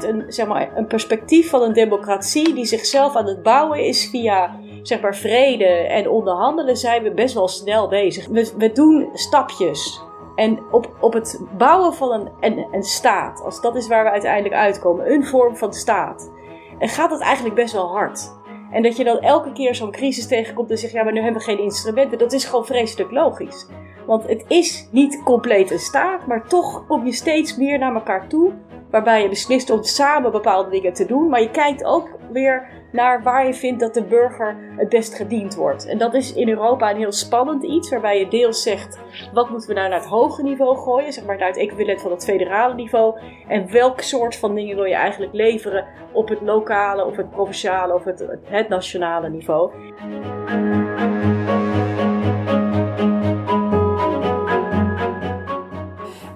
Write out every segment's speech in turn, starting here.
vanuit een, zeg maar, een perspectief van een democratie die zichzelf aan het bouwen is via zeg maar, vrede en onderhandelen, zijn we best wel snel bezig. We, we doen stapjes. En op, op het bouwen van een, een, een staat, als dat is waar we uiteindelijk uitkomen, een vorm van staat, en gaat het eigenlijk best wel hard. En dat je dan elke keer zo'n crisis tegenkomt en zegt: ja, maar nu hebben we geen instrumenten. Dat is gewoon vreselijk logisch. Want het is niet compleet een staat, maar toch kom je steeds meer naar elkaar toe. Waarbij je beslist om samen bepaalde dingen te doen. Maar je kijkt ook weer naar waar je vindt dat de burger het best gediend wordt. En dat is in Europa een heel spannend iets, waarbij je deels zegt: wat moeten we nou naar het hoge niveau gooien, zeg maar naar het equivalent van het federale niveau. En welk soort van dingen wil je eigenlijk leveren op het lokale, of het provinciale, of het, het nationale niveau.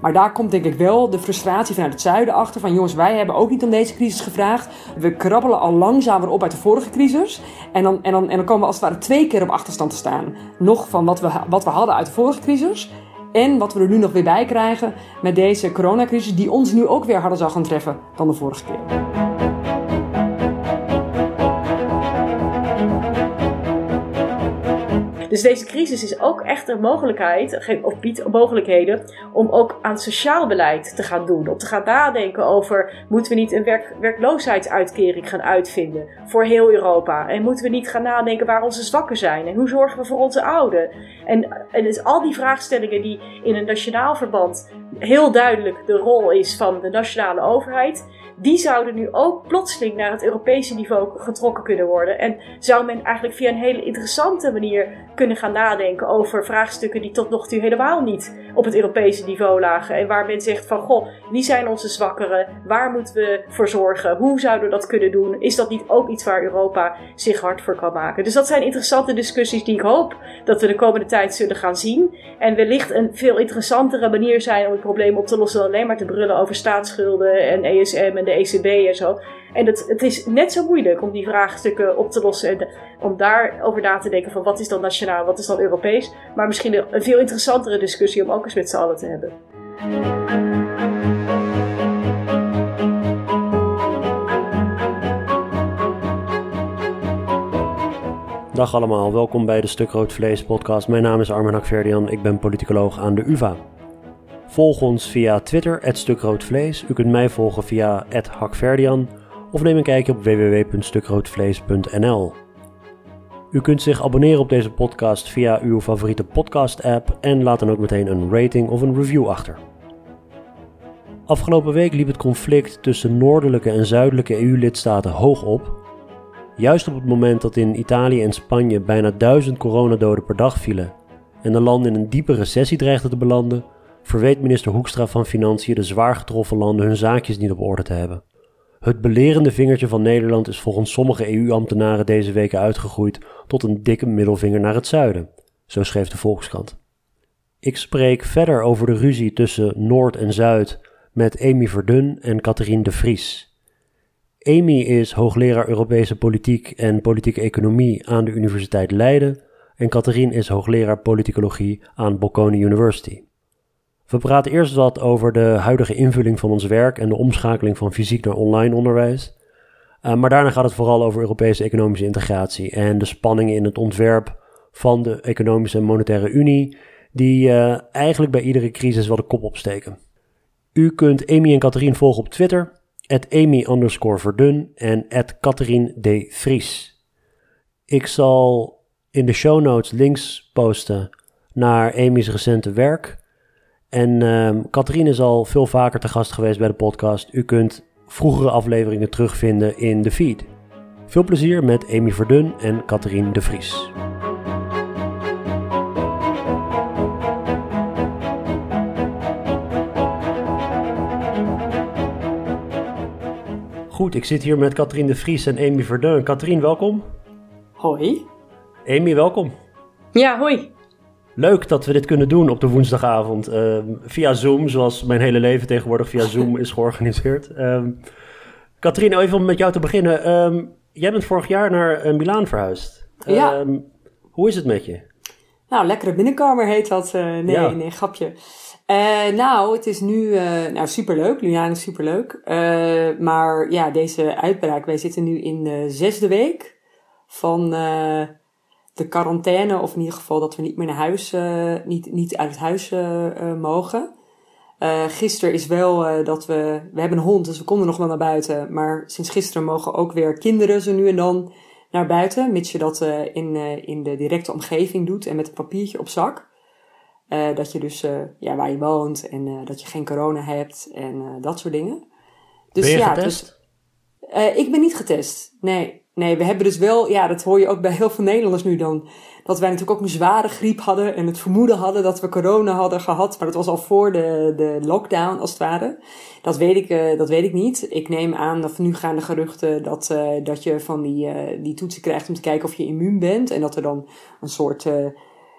Maar daar komt denk ik wel de frustratie vanuit het zuiden achter. Van jongens, wij hebben ook niet om deze crisis gevraagd. We krabbelen al langzamer op uit de vorige crisis. En dan, en dan, en dan komen we als het ware twee keer op achterstand te staan. Nog van wat we, wat we hadden uit de vorige crisis. En wat we er nu nog weer bij krijgen met deze coronacrisis. Die ons nu ook weer harder zal gaan treffen dan de vorige keer. Dus deze crisis is ook echt een mogelijkheid, of biedt mogelijkheden, om ook aan sociaal beleid te gaan doen. Om te gaan nadenken over, moeten we niet een werk, werkloosheidsuitkering gaan uitvinden voor heel Europa? En moeten we niet gaan nadenken waar onze zwakken zijn? En hoe zorgen we voor onze ouden? En, en dus al die vraagstellingen die in een nationaal verband heel duidelijk de rol is van de nationale overheid die zouden nu ook plotseling naar het Europese niveau getrokken kunnen worden. En zou men eigenlijk via een hele interessante manier kunnen gaan nadenken over vraagstukken die tot nog toe helemaal niet op het Europese niveau lagen. En waar men zegt van, goh, wie zijn onze zwakkeren? Waar moeten we voor zorgen? Hoe zouden we dat kunnen doen? Is dat niet ook iets waar Europa zich hard voor kan maken? Dus dat zijn interessante discussies die ik hoop dat we de komende tijd zullen gaan zien. En wellicht een veel interessantere manier zijn om het probleem op te lossen dan alleen maar te brullen over staatsschulden en ESM en de ECB en zo. En het, het is net zo moeilijk om die vraagstukken op te lossen en om daarover na te denken van wat is dan nationaal, wat is dan Europees. Maar misschien een veel interessantere discussie om ook eens met z'n allen te hebben. Dag allemaal, welkom bij de Stuk Rood Vlees podcast. Mijn naam is Armin Hakverdian, ik ben politicoloog aan de UvA. Volg ons via Twitter, @stukroodvlees. U kunt mij volgen via @hakverdian of neem een kijkje op www.stukroodvlees.nl. U kunt zich abonneren op deze podcast via uw favoriete podcast-app en laat dan ook meteen een rating of een review achter. Afgelopen week liep het conflict tussen noordelijke en zuidelijke EU-lidstaten hoog op. Juist op het moment dat in Italië en Spanje bijna duizend coronadoden per dag vielen en de landen in een diepe recessie dreigden te belanden, verweet minister Hoekstra van Financiën de zwaar getroffen landen hun zaakjes niet op orde te hebben. Het belerende vingertje van Nederland is volgens sommige EU-ambtenaren deze weken uitgegroeid tot een dikke middelvinger naar het zuiden, zo schreef de Volkskrant. Ik spreek verder over de ruzie tussen Noord en Zuid met Amy Verdun en Catherine de Vries. Amy is hoogleraar Europese politiek en politieke economie aan de Universiteit Leiden en Catherine is hoogleraar politicologie aan Bocconi University. We praten eerst wat over de huidige invulling van ons werk en de omschakeling van fysiek naar online onderwijs. Uh, maar daarna gaat het vooral over Europese economische integratie en de spanningen in het ontwerp van de Economische en Monetaire Unie, die uh, eigenlijk bij iedere crisis wel de kop opsteken. U kunt Amy en Catherine volgen op Twitter, at Amy Verdun en at de Vries. Ik zal in de show notes links posten naar Amy's recente werk. En uh, Catherine is al veel vaker te gast geweest bij de podcast. U kunt vroegere afleveringen terugvinden in de feed. Veel plezier met Amy Verdun en Catherine de Vries. Goed, ik zit hier met Catherine de Vries en Amy Verdun. Catherine, welkom. Hoi. Amy, welkom. Ja, hoi. Leuk dat we dit kunnen doen op de woensdagavond. Uh, via Zoom, zoals mijn hele leven tegenwoordig via Zoom is georganiseerd. Um, Katrien, even om met jou te beginnen. Um, jij bent vorig jaar naar uh, Milaan verhuisd. Ja. hoe is het met je? Nou, lekkere binnenkamer heet dat. Uh, nee, nee, grapje. Uh, nou, het is nu uh, nou, superleuk. Lunaan is superleuk. Uh, maar ja, deze uitbraak, wij zitten nu in de zesde week van de quarantaine. Of in ieder geval dat we niet meer naar huis, niet, niet uit het huis mogen. gisteren is wel dat we, we hebben een hond, dus we konden nog wel naar buiten. Maar sinds gisteren mogen ook weer kinderen zo nu en dan naar buiten. Mits je dat in, in de directe omgeving doet en met een papiertje op zak. Uh, dat je dus uh, ja, waar je woont en uh, dat je geen corona hebt en dat soort dingen. Dus, ben je ja, getest? Dus, ik ben niet getest. Nee. Nee, we hebben dus wel, ja, dat hoor je ook bij heel veel Nederlanders nu dan. Dat wij natuurlijk ook een zware griep hadden en het vermoeden hadden dat we corona hadden gehad. Maar dat was al voor de, de lockdown als het ware. Dat weet ik, dat weet ik niet. Ik neem aan dat nu gaan de geruchten dat, dat je van die, die toetsen krijgt om te kijken of je immuun bent. En dat er dan een soort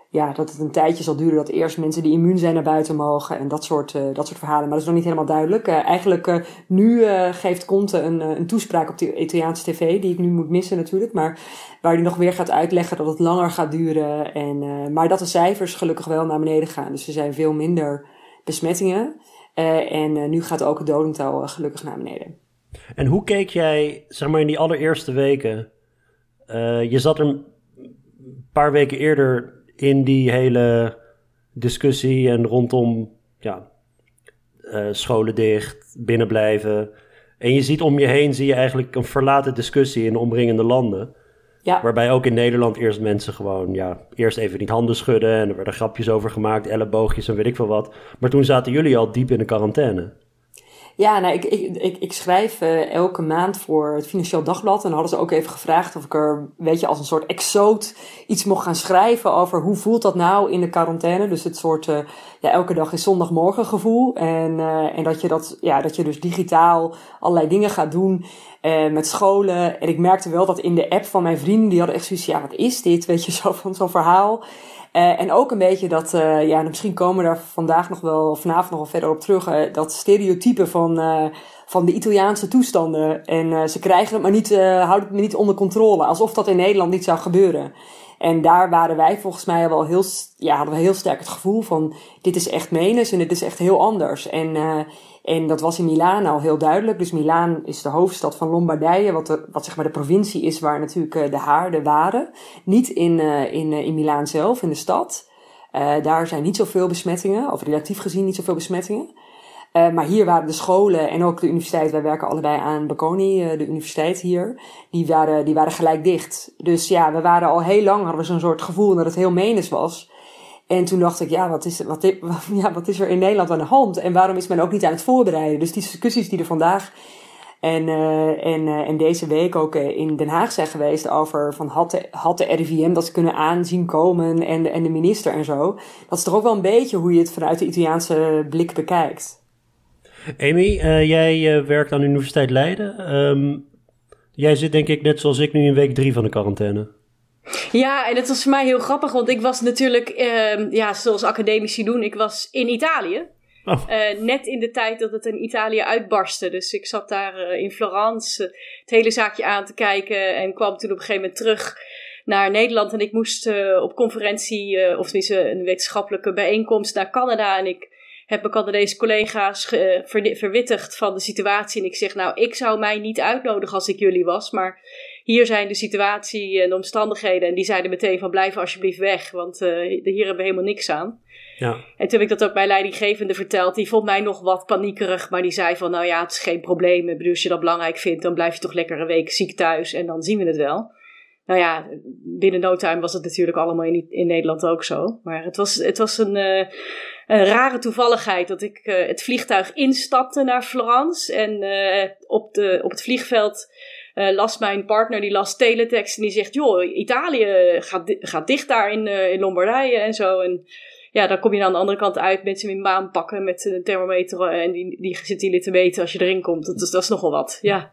ja, dat het een tijdje zal duren dat eerst mensen die immuun zijn naar buiten mogen en dat soort, uh, dat soort verhalen. Maar dat is nog niet helemaal duidelijk. Uh, eigenlijk uh, nu geeft Conte een, een toespraak op de Italiaanse tv, die ik nu moet missen natuurlijk. Maar waar hij nog weer gaat uitleggen dat het langer gaat duren. En, maar dat de cijfers gelukkig wel naar beneden gaan. Dus er zijn veel minder besmettingen. en nu gaat ook het dodental gelukkig naar beneden. En hoe keek jij, zeg maar in die allereerste weken? je zat er een paar weken eerder in die hele discussie en rondom ja, uh, scholen dicht, binnenblijven. En je ziet om je heen, zie je eigenlijk een verlaten discussie in de omringende landen. Ja. Waarbij ook in Nederland eerst mensen gewoon, ja, eerst even niet handen schudden en er werden grapjes over gemaakt, elleboogjes en weet ik veel wat. Maar toen zaten jullie al diep in de quarantaine. Ja, nou, ik, ik, ik, ik schrijf uh, elke maand voor het Financieel Dagblad. En hadden ze ook even gevraagd of ik er, weet je, als een soort exoot iets mocht gaan schrijven over hoe voelt dat nou in de quarantaine. Dus het soort, uh, ja, elke dag is zondagmorgen gevoel. En, uh, en dat je dat, ja, dat je dus digitaal allerlei dingen gaat doen met scholen. En ik merkte wel dat in de app van mijn vrienden, die hadden echt zoiets, ja, wat is dit? Weet je, zo van zo'n verhaal. Uh, en ook een beetje dat, uh, ja, misschien komen we daar vandaag nog wel, vanavond nog wel verder op terug, uh, dat stereotype van, van de Italiaanse toestanden. En ze krijgen het maar niet, houden het maar niet onder controle, alsof dat in Nederland niet zou gebeuren. En daar waren wij volgens mij wel heel, ja, hadden we heel sterk het gevoel van, dit is echt menens en dit is echt heel anders. En en dat was in Milaan al heel duidelijk. Dus Milaan is de hoofdstad van Lombardije, wat, de, wat zeg maar de provincie is waar natuurlijk eh, de haarden waren. Niet in, uh, in, in Milaan zelf, in de stad. Daar zijn niet zoveel besmettingen, of relatief gezien niet zoveel besmettingen. Maar hier waren de scholen en ook de universiteit, wij werken allebei aan Bocconi, de universiteit hier, die waren, die waren gelijk dicht. Dus ja, we waren al heel lang, hadden we zo'n soort gevoel dat het heel menens was. En toen dacht ik, ja wat, is, wat, ja, wat is er in Nederland aan de hand? En waarom is men ook niet aan het voorbereiden? Dus die discussies die er vandaag en, uh, en, deze week ook in Den Haag zijn geweest over van had de, had de RIVM dat kunnen aanzien komen en en de minister en zo. Dat is toch ook wel een beetje hoe je het vanuit de Italiaanse blik bekijkt. Amy, jij werkt aan de Universiteit Leiden. Um, jij zit denk ik net zoals ik nu in week drie van de quarantaine. Ja, en het was voor mij heel grappig, want ik was natuurlijk, uh, ja, zoals academici doen, ik was in Italië. Oh. Uh, net in de tijd dat het in Italië uitbarstte. Dus ik zat daar uh, in Florence het hele zaakje aan te kijken en kwam toen op een gegeven moment terug naar Nederland. En ik moest op conferentie, of tenminste een wetenschappelijke bijeenkomst naar Canada. En ik heb mijn Canadese collega's verwittigd van de situatie. En ik zeg, nou, ik zou mij niet uitnodigen als ik jullie was, maar hier zijn de situatie en de omstandigheden. En die zeiden meteen van blijf alsjeblieft weg, want uh, hier hebben we helemaal niks aan. Ja. En toen heb ik dat ook mijn leidinggevende verteld. Die vond mij nog wat paniekerig, maar die zei van nou ja, het is geen probleem. Ik bedoel, als je dat belangrijk vindt, dan blijf je toch lekker een week ziek thuis en dan zien we het wel. Nou ja, binnen no time was het natuurlijk allemaal in, in Nederland ook zo. Maar het was, het was een, uh, een rare toevalligheid dat ik uh, het vliegtuig instapte naar Florence. En uh, op, de, op het vliegveld uh, las mijn partner, die las teletext en die zegt, joh, Italië gaat, gaat dicht daar in, in Lombardije en zo. En ja, dan kom je aan de andere kant uit met ze in maan pakken met een thermometer en die, die zit jullie te weten als je erin komt. Dat, is, dat is nogal wat, ja.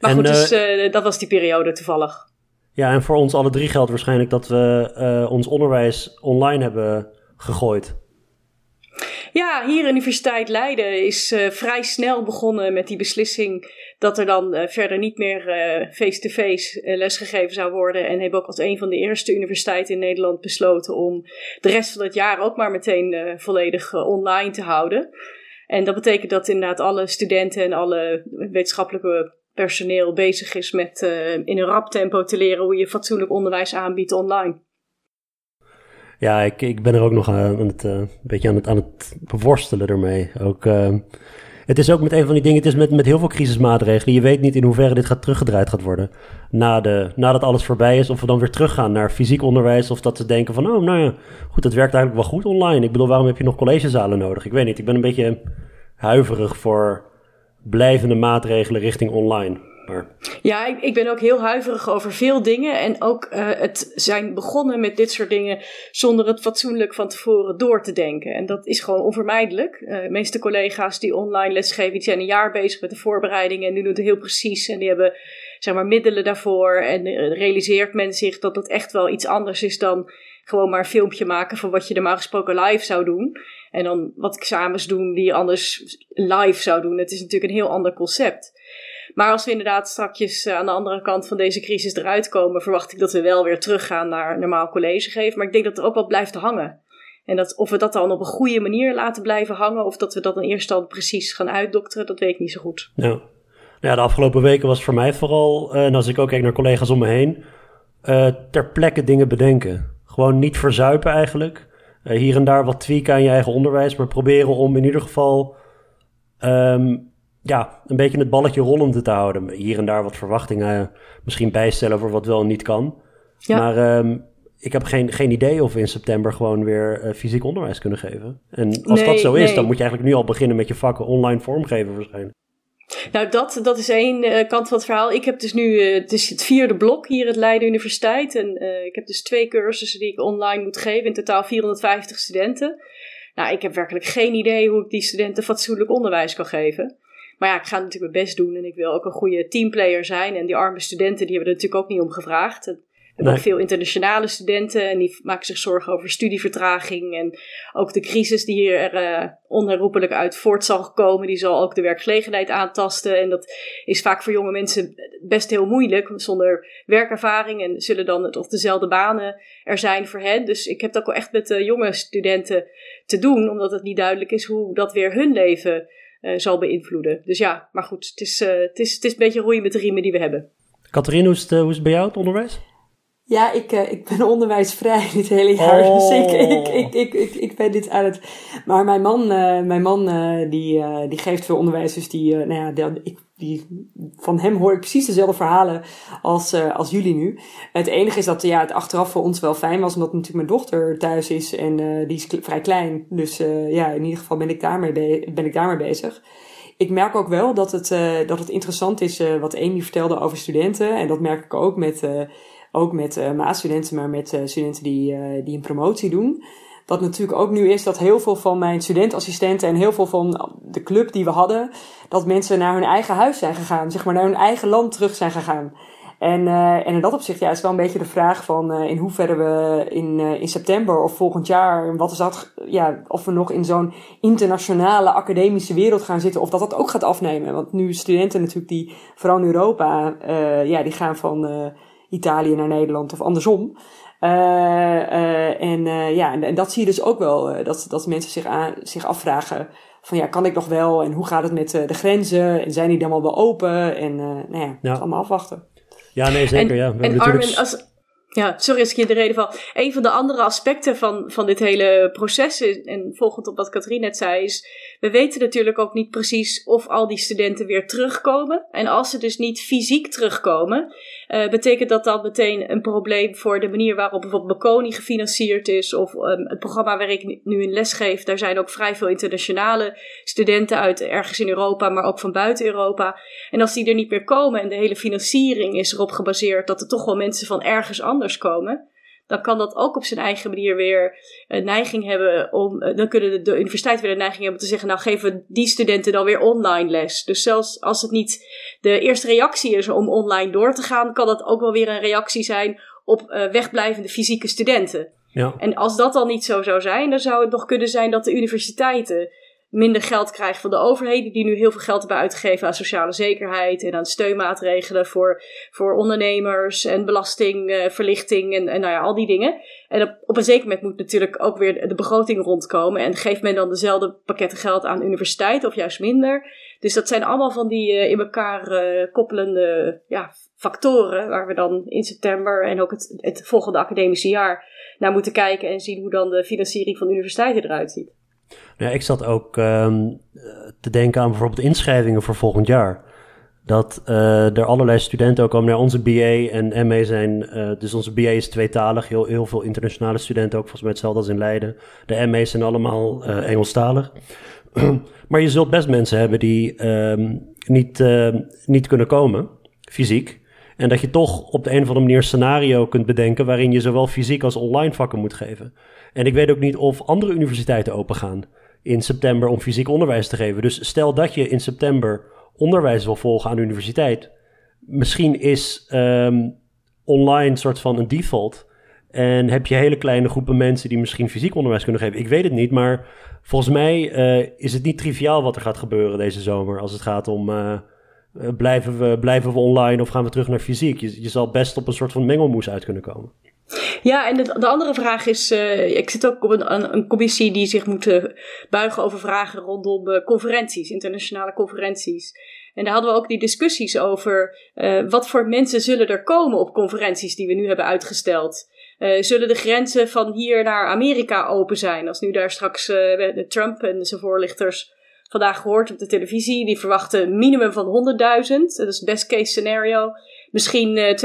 Maar goed, dus dat was die periode toevallig. Ja, en voor ons alle drie geldt waarschijnlijk dat we ons onderwijs online hebben gegooid. Ja, hier Universiteit Leiden is uh, vrij snel begonnen met die beslissing dat er dan uh, verder niet meer face-to-face -face, lesgegeven zou worden. En hebben ook als een van de eerste universiteiten in Nederland besloten om de rest van het jaar ook maar meteen volledig online te houden. En dat betekent dat inderdaad alle studenten en alle wetenschappelijke personeel bezig is met in een rap tempo te leren hoe je fatsoenlijk onderwijs aanbiedt online. Ja, ik, ik ben er ook nog aan het, uh, een beetje aan het, aan het beworstelen ermee. Ook, uh, het is ook met een van die dingen, het is met, met heel veel crisismaatregelen. Je weet niet in hoeverre dit gaat teruggedraaid gaat worden. Na de, nadat alles voorbij is, of we dan weer teruggaan naar fysiek onderwijs. Of dat ze denken van, oh nou ja, goed, het werkt eigenlijk wel goed online. Ik bedoel, waarom heb je nog collegezalen nodig? Ik weet niet, ik ben een beetje huiverig voor blijvende maatregelen richting online. Ja, ik, ik, ben ook heel huiverig over veel dingen. En ook uh, het zijn begonnen met dit soort dingen zonder het fatsoenlijk van tevoren door te denken. En dat is gewoon onvermijdelijk. Uh, de meeste collega's die online lesgeven, die zijn een jaar bezig met de voorbereidingen en die doen het heel precies. En die hebben zeg maar middelen daarvoor. En uh, realiseert men zich dat dat echt wel iets anders is dan gewoon maar een filmpje maken van wat je normaal gesproken live zou doen. En dan wat examens doen die je anders live zou doen. Het is natuurlijk een heel ander concept. Maar als we inderdaad straks uh, aan de andere kant van deze crisis eruit komen, verwacht ik dat we wel weer teruggaan naar normaal college geven. Maar ik denk dat er ook wat blijft hangen. En dat, of we dat dan op een goede manier laten blijven hangen, of dat we dat in eerste dan precies gaan uitdokteren, dat weet ik niet zo goed. Ja, ja de afgelopen weken was voor mij vooral, uh, en als ik ook kijk naar collega's om me heen, uh, ter plekke dingen bedenken. Gewoon niet verzuipen eigenlijk. hier en daar wat tweaken aan je eigen onderwijs, maar proberen om in ieder geval um, ja, een beetje het balletje rollende te houden. Hier en daar wat verwachtingen misschien bijstellen voor wat wel en niet kan. Maar um, ik heb geen, geen idee of we in september gewoon weer uh, fysiek onderwijs kunnen geven. En als nee, dat zo is, nee. dan moet je eigenlijk nu al beginnen met je vakken online vormgeven waarschijnlijk. Nou, dat, dat is één uh, kant van het verhaal. Ik heb dus nu, uh, het is het vierde blok hier at Leiden Universiteit. En ik heb dus twee cursussen die ik online moet geven. In totaal 450 studenten. Nou, ik heb werkelijk geen idee hoe ik die studenten fatsoenlijk onderwijs kan geven. Maar ja, ik ga natuurlijk mijn best doen en ik wil ook een goede teamplayer zijn. En die arme studenten, die hebben er natuurlijk ook niet om gevraagd. We hebben ook veel internationale studenten en die maken zich zorgen over studievertraging. En ook de crisis die hier uh, onherroepelijk uit voort zal komen, die zal ook de werkgelegenheid aantasten. En dat is vaak voor jonge mensen best heel moeilijk, zonder werkervaring. En zullen dan het of dezelfde banen er zijn voor hen. Dus ik heb het ook wel echt met de jonge studenten te doen, omdat het niet duidelijk is hoe dat weer hun leven uh, zal beïnvloeden. Dus ja, maar goed, het is, uh, het, is, het is een beetje roeien met de riemen die we hebben. Katrien, hoe is het, uh, hoe is het bij jou, het onderwijs? Ja, ik, uh, ik ben onderwijsvrij dit hele jaar. Oh. Dus ik, ik, ik, ik, ik, ik ben dit aan het. Maar mijn man, uh, mijn man uh, die, die geeft veel onderwijs. Dus die, nou ja, die, ik, die, van hem hoor ik precies dezelfde verhalen als, als jullie nu. Het enige is dat ja, het achteraf voor ons wel fijn was, omdat natuurlijk mijn dochter thuis is en die is vrij klein. Dus ja, in ieder geval ben ik daarmee, be ben ik daarmee bezig ik merk ook wel dat het, dat het interessant is wat Amy vertelde over studenten. En dat merk ik ook met, ook met maatstudenten, maar met studenten die, die een promotie doen. Wat natuurlijk ook nu is dat heel veel van mijn studentassistenten en heel veel van de club die we hadden, dat mensen naar hun eigen huis zijn gegaan, zeg maar naar hun eigen land terug zijn gegaan. En, en in dat opzicht ja, is wel een beetje de vraag van in hoeverre we in, in september of volgend jaar, wat is dat, ja, of we nog in zo'n internationale academische wereld gaan zitten, of dat dat ook gaat afnemen. Want nu studenten natuurlijk die, vooral in Europa, ja, die gaan van Italië naar Nederland of andersom. Uh, uh, en uh, ja, en, en, dat zie je dus ook wel, dat, dat mensen zich, aan, zich afvragen van ja, kan ik nog wel en hoe gaat het met de grenzen en zijn die dan wel open en nou ja, ja. allemaal afwachten. Ja, nee, zeker. En, ja. We en natuurlijk... Armin, als, ja, sorry als ik je de reden val. Een van de andere aspecten van, van dit hele proces, en volgend op wat Katrien net zei, is: we weten natuurlijk ook niet precies of al die studenten weer terugkomen. En als ze dus niet fysiek terugkomen, uh, betekent dat dan meteen een probleem voor de manier waarop bijvoorbeeld Baconi gefinancierd is, of um, het programma waar ik nu in les geef. Daar zijn ook vrij veel internationale studenten uit ergens in Europa, maar ook van buiten Europa. En als die er niet meer komen en de hele financiering is erop gebaseerd dat er toch wel mensen van ergens anders komen, dan kan dat ook op zijn eigen manier weer een neiging hebben om. Eh, dan kunnen de, de universiteit weer een neiging hebben om te zeggen: Nou, geven we die studenten dan weer online les. Dus zelfs als het niet de eerste reactie is om online door te gaan, kan dat ook wel weer een reactie zijn op uh, wegblijvende fysieke studenten. Ja. En als dat dan niet zo zou zijn, dan zou het nog kunnen zijn dat de universiteiten minder geld krijgen van de overheden, die nu heel veel geld hebben uitgegeven aan sociale zekerheid en aan steunmaatregelen voor, voor ondernemers en belastingverlichting en, en nou ja, al die dingen. En op, een zeker moment moet natuurlijk ook weer de begroting rondkomen. En geeft men dan dezelfde pakketten geld aan universiteiten of juist minder? Dus dat zijn allemaal van die uh, in elkaar uh, koppelende ja, factoren waar we dan in september en ook het, het volgende academische jaar naar moeten kijken en zien hoe dan de financiering van universiteiten eruit ziet. Ja, ik zat ook um, te denken aan bijvoorbeeld inschrijvingen voor volgend jaar. Dat uh, er allerlei studenten ook komen naar onze BA en MA zijn. Uh, dus onze BA is tweetalig, heel, heel veel internationale studenten ook, volgens mij hetzelfde als in Leiden. De MA's zijn allemaal uh, Engelstalig. maar je zult best mensen hebben die um, niet, niet kunnen komen, fysiek. En dat je toch op de een of andere manier een scenario kunt bedenken waarin je zowel fysiek als online vakken moet geven. En ik weet ook niet of andere universiteiten open gaan in september om fysiek onderwijs te geven. Dus stel dat je in september onderwijs wil volgen aan de universiteit. Misschien is um, online soort van een default. En heb je hele kleine groepen mensen die misschien fysiek onderwijs kunnen geven. Ik weet het niet, maar volgens mij uh, is het niet triviaal wat er gaat gebeuren deze zomer. Als het gaat om uh, blijven, we, blijven we online of gaan we terug naar fysiek. Je zal best op een soort van mengelmoes uit kunnen komen. Ja, en de, de, andere vraag is: uh, ik zit ook op een, een, commissie die zich moet uh, buigen over vragen rondom uh, conferenties, internationale conferenties. En daar hadden we ook die discussies over wat voor mensen zullen er komen op conferenties die we nu hebben uitgesteld. zullen de grenzen van hier naar Amerika open zijn? Als nu daar straks de Trump en zijn voorlichters vandaag gehoord op de televisie, die verwachten een minimum van 100.000. Dat is best case scenario misschien uh,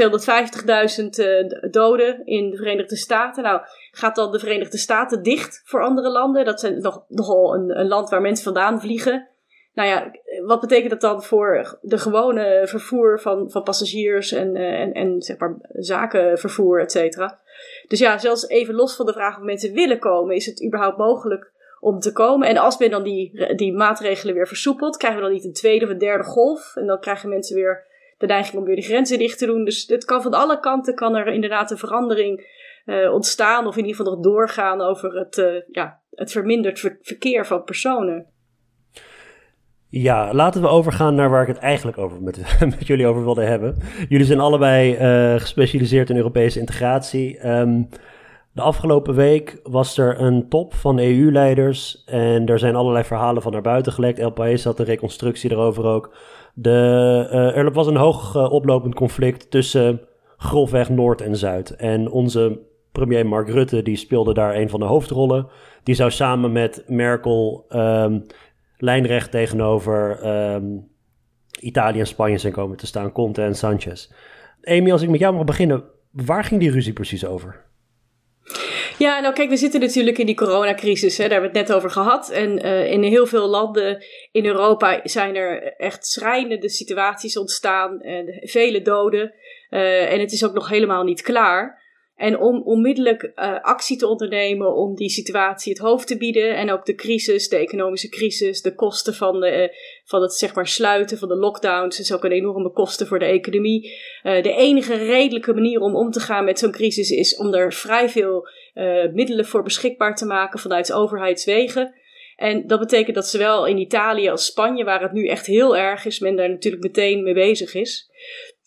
250.000 uh, doden in de Verenigde Staten. Nou, gaat dan de Verenigde Staten dicht voor andere landen? Dat zijn nog, nogal een, een land waar mensen vandaan vliegen. Nou ja, wat betekent dat dan voor de gewone vervoer van, van passagiers en, uh, en, en zeg maar zakenvervoer, et cetera? Dus ja, zelfs even los van de vraag of mensen willen komen, is het überhaupt mogelijk om te komen? En als men dan die, die maatregelen weer versoepelt, krijgen we dan niet een tweede of een derde golf? En dan krijgen mensen weer de neiging om weer de grenzen dicht te doen. Dus het kan van alle kanten kan er inderdaad een verandering uh, ontstaan, of in ieder geval nog doorgaan over het, uh, ja, het verminderd ver verkeer van personen. Ja, laten we overgaan naar waar ik het eigenlijk over met, met jullie over wilde hebben. Jullie zijn allebei uh, gespecialiseerd in Europese integratie. Um, de afgelopen week was er een top van EU-leiders en er zijn allerlei verhalen van naar buiten gelekt. El País had een reconstructie erover ook. De, uh, er was een hoog uh, oplopend conflict tussen grofweg Noord en Zuid. En onze premier Mark Rutte die speelde daar een van de hoofdrollen. Die zou samen met Merkel um, lijnrecht tegenover um, Italië en Spanje zijn komen te staan. Conte en Sanchez. Amy, als ik met jou mag beginnen, waar ging die ruzie precies over? Ja, nou kijk, we zitten natuurlijk in die coronacrisis, hè, daar hebben we het net over gehad. En uh, in heel veel landen in Europa zijn er echt schrijnende situaties ontstaan, en vele doden. Uh, en het is ook nog helemaal niet klaar. En om onmiddellijk uh, actie te ondernemen om die situatie het hoofd te bieden. En ook de crisis, de economische crisis, de kosten van, de, uh, van het zeg maar, sluiten van de lockdowns. is ook een enorme kosten voor de economie. Uh, de enige redelijke manier om om te gaan met zo'n crisis is om er vrij veel middelen voor beschikbaar te maken vanuit overheidswegen. En dat betekent dat zowel in Italië als Spanje, waar het nu echt heel erg is, men daar natuurlijk meteen mee bezig is.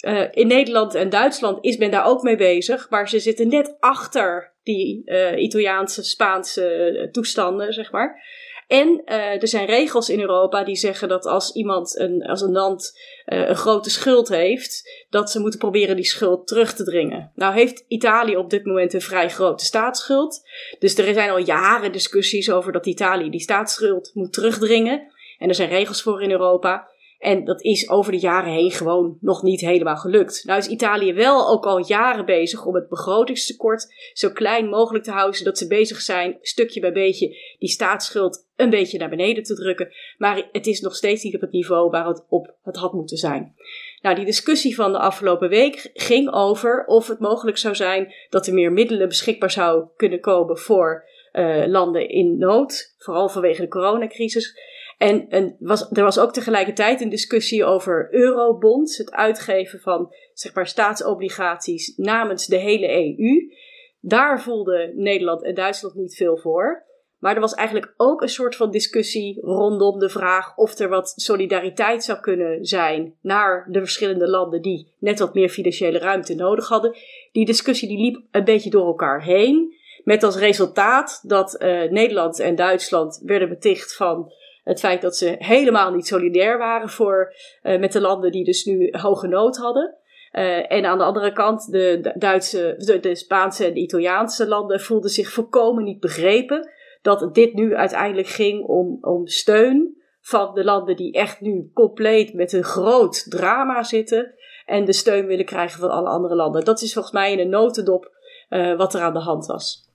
Uh, in Nederland en Duitsland is men daar ook mee bezig, maar ze zitten net achter die uh, Italiaanse, Spaanse toestanden, zeg maar. En er zijn regels in Europa die zeggen dat als iemand, een, als een land een grote schuld heeft, dat ze moeten proberen die schuld terug te dringen. Nou heeft Italië op dit moment een vrij grote staatsschuld. Dus er zijn al jaren discussies over dat Italië die staatsschuld moet terugdringen. En er zijn regels voor in Europa. En dat is over de jaren heen gewoon nog niet helemaal gelukt. Nou is Italië wel ook al jaren bezig om het begrotingstekort zo klein mogelijk te houden, zodat ze bezig zijn, stukje bij beetje, die staatsschuld een beetje naar beneden te drukken. Maar het is nog steeds niet op het niveau waar het op het had moeten zijn. Nou, die discussie van de afgelopen week ging over of het mogelijk zou zijn dat er meer middelen beschikbaar zou kunnen komen voor uh, landen in nood, vooral vanwege de coronacrisis. En, en was, er was ook tegelijkertijd een discussie over eurobonds, het uitgeven van zeg maar, staatsobligaties namens de hele EU. Daar voelden Nederland en Duitsland niet veel voor. Maar er was eigenlijk ook een soort van discussie rondom de vraag of er wat solidariteit zou kunnen zijn naar de verschillende landen die net wat meer financiële ruimte nodig hadden. Die discussie die liep een beetje door elkaar heen. Met als resultaat dat uh, Nederland en Duitsland werden beticht van het feit dat ze helemaal niet solidair waren voor, uh, met de landen die dus nu hoge nood hadden. Uh, en aan de andere kant, de, Duitse, de, Spaanse en de Italiaanse landen voelden zich volkomen niet begrepen dat dit nu uiteindelijk ging om, om steun van de landen die echt nu compleet met een groot drama zitten en de steun willen krijgen van alle andere landen. Dat is volgens mij in een notendop uh, wat er aan de hand was.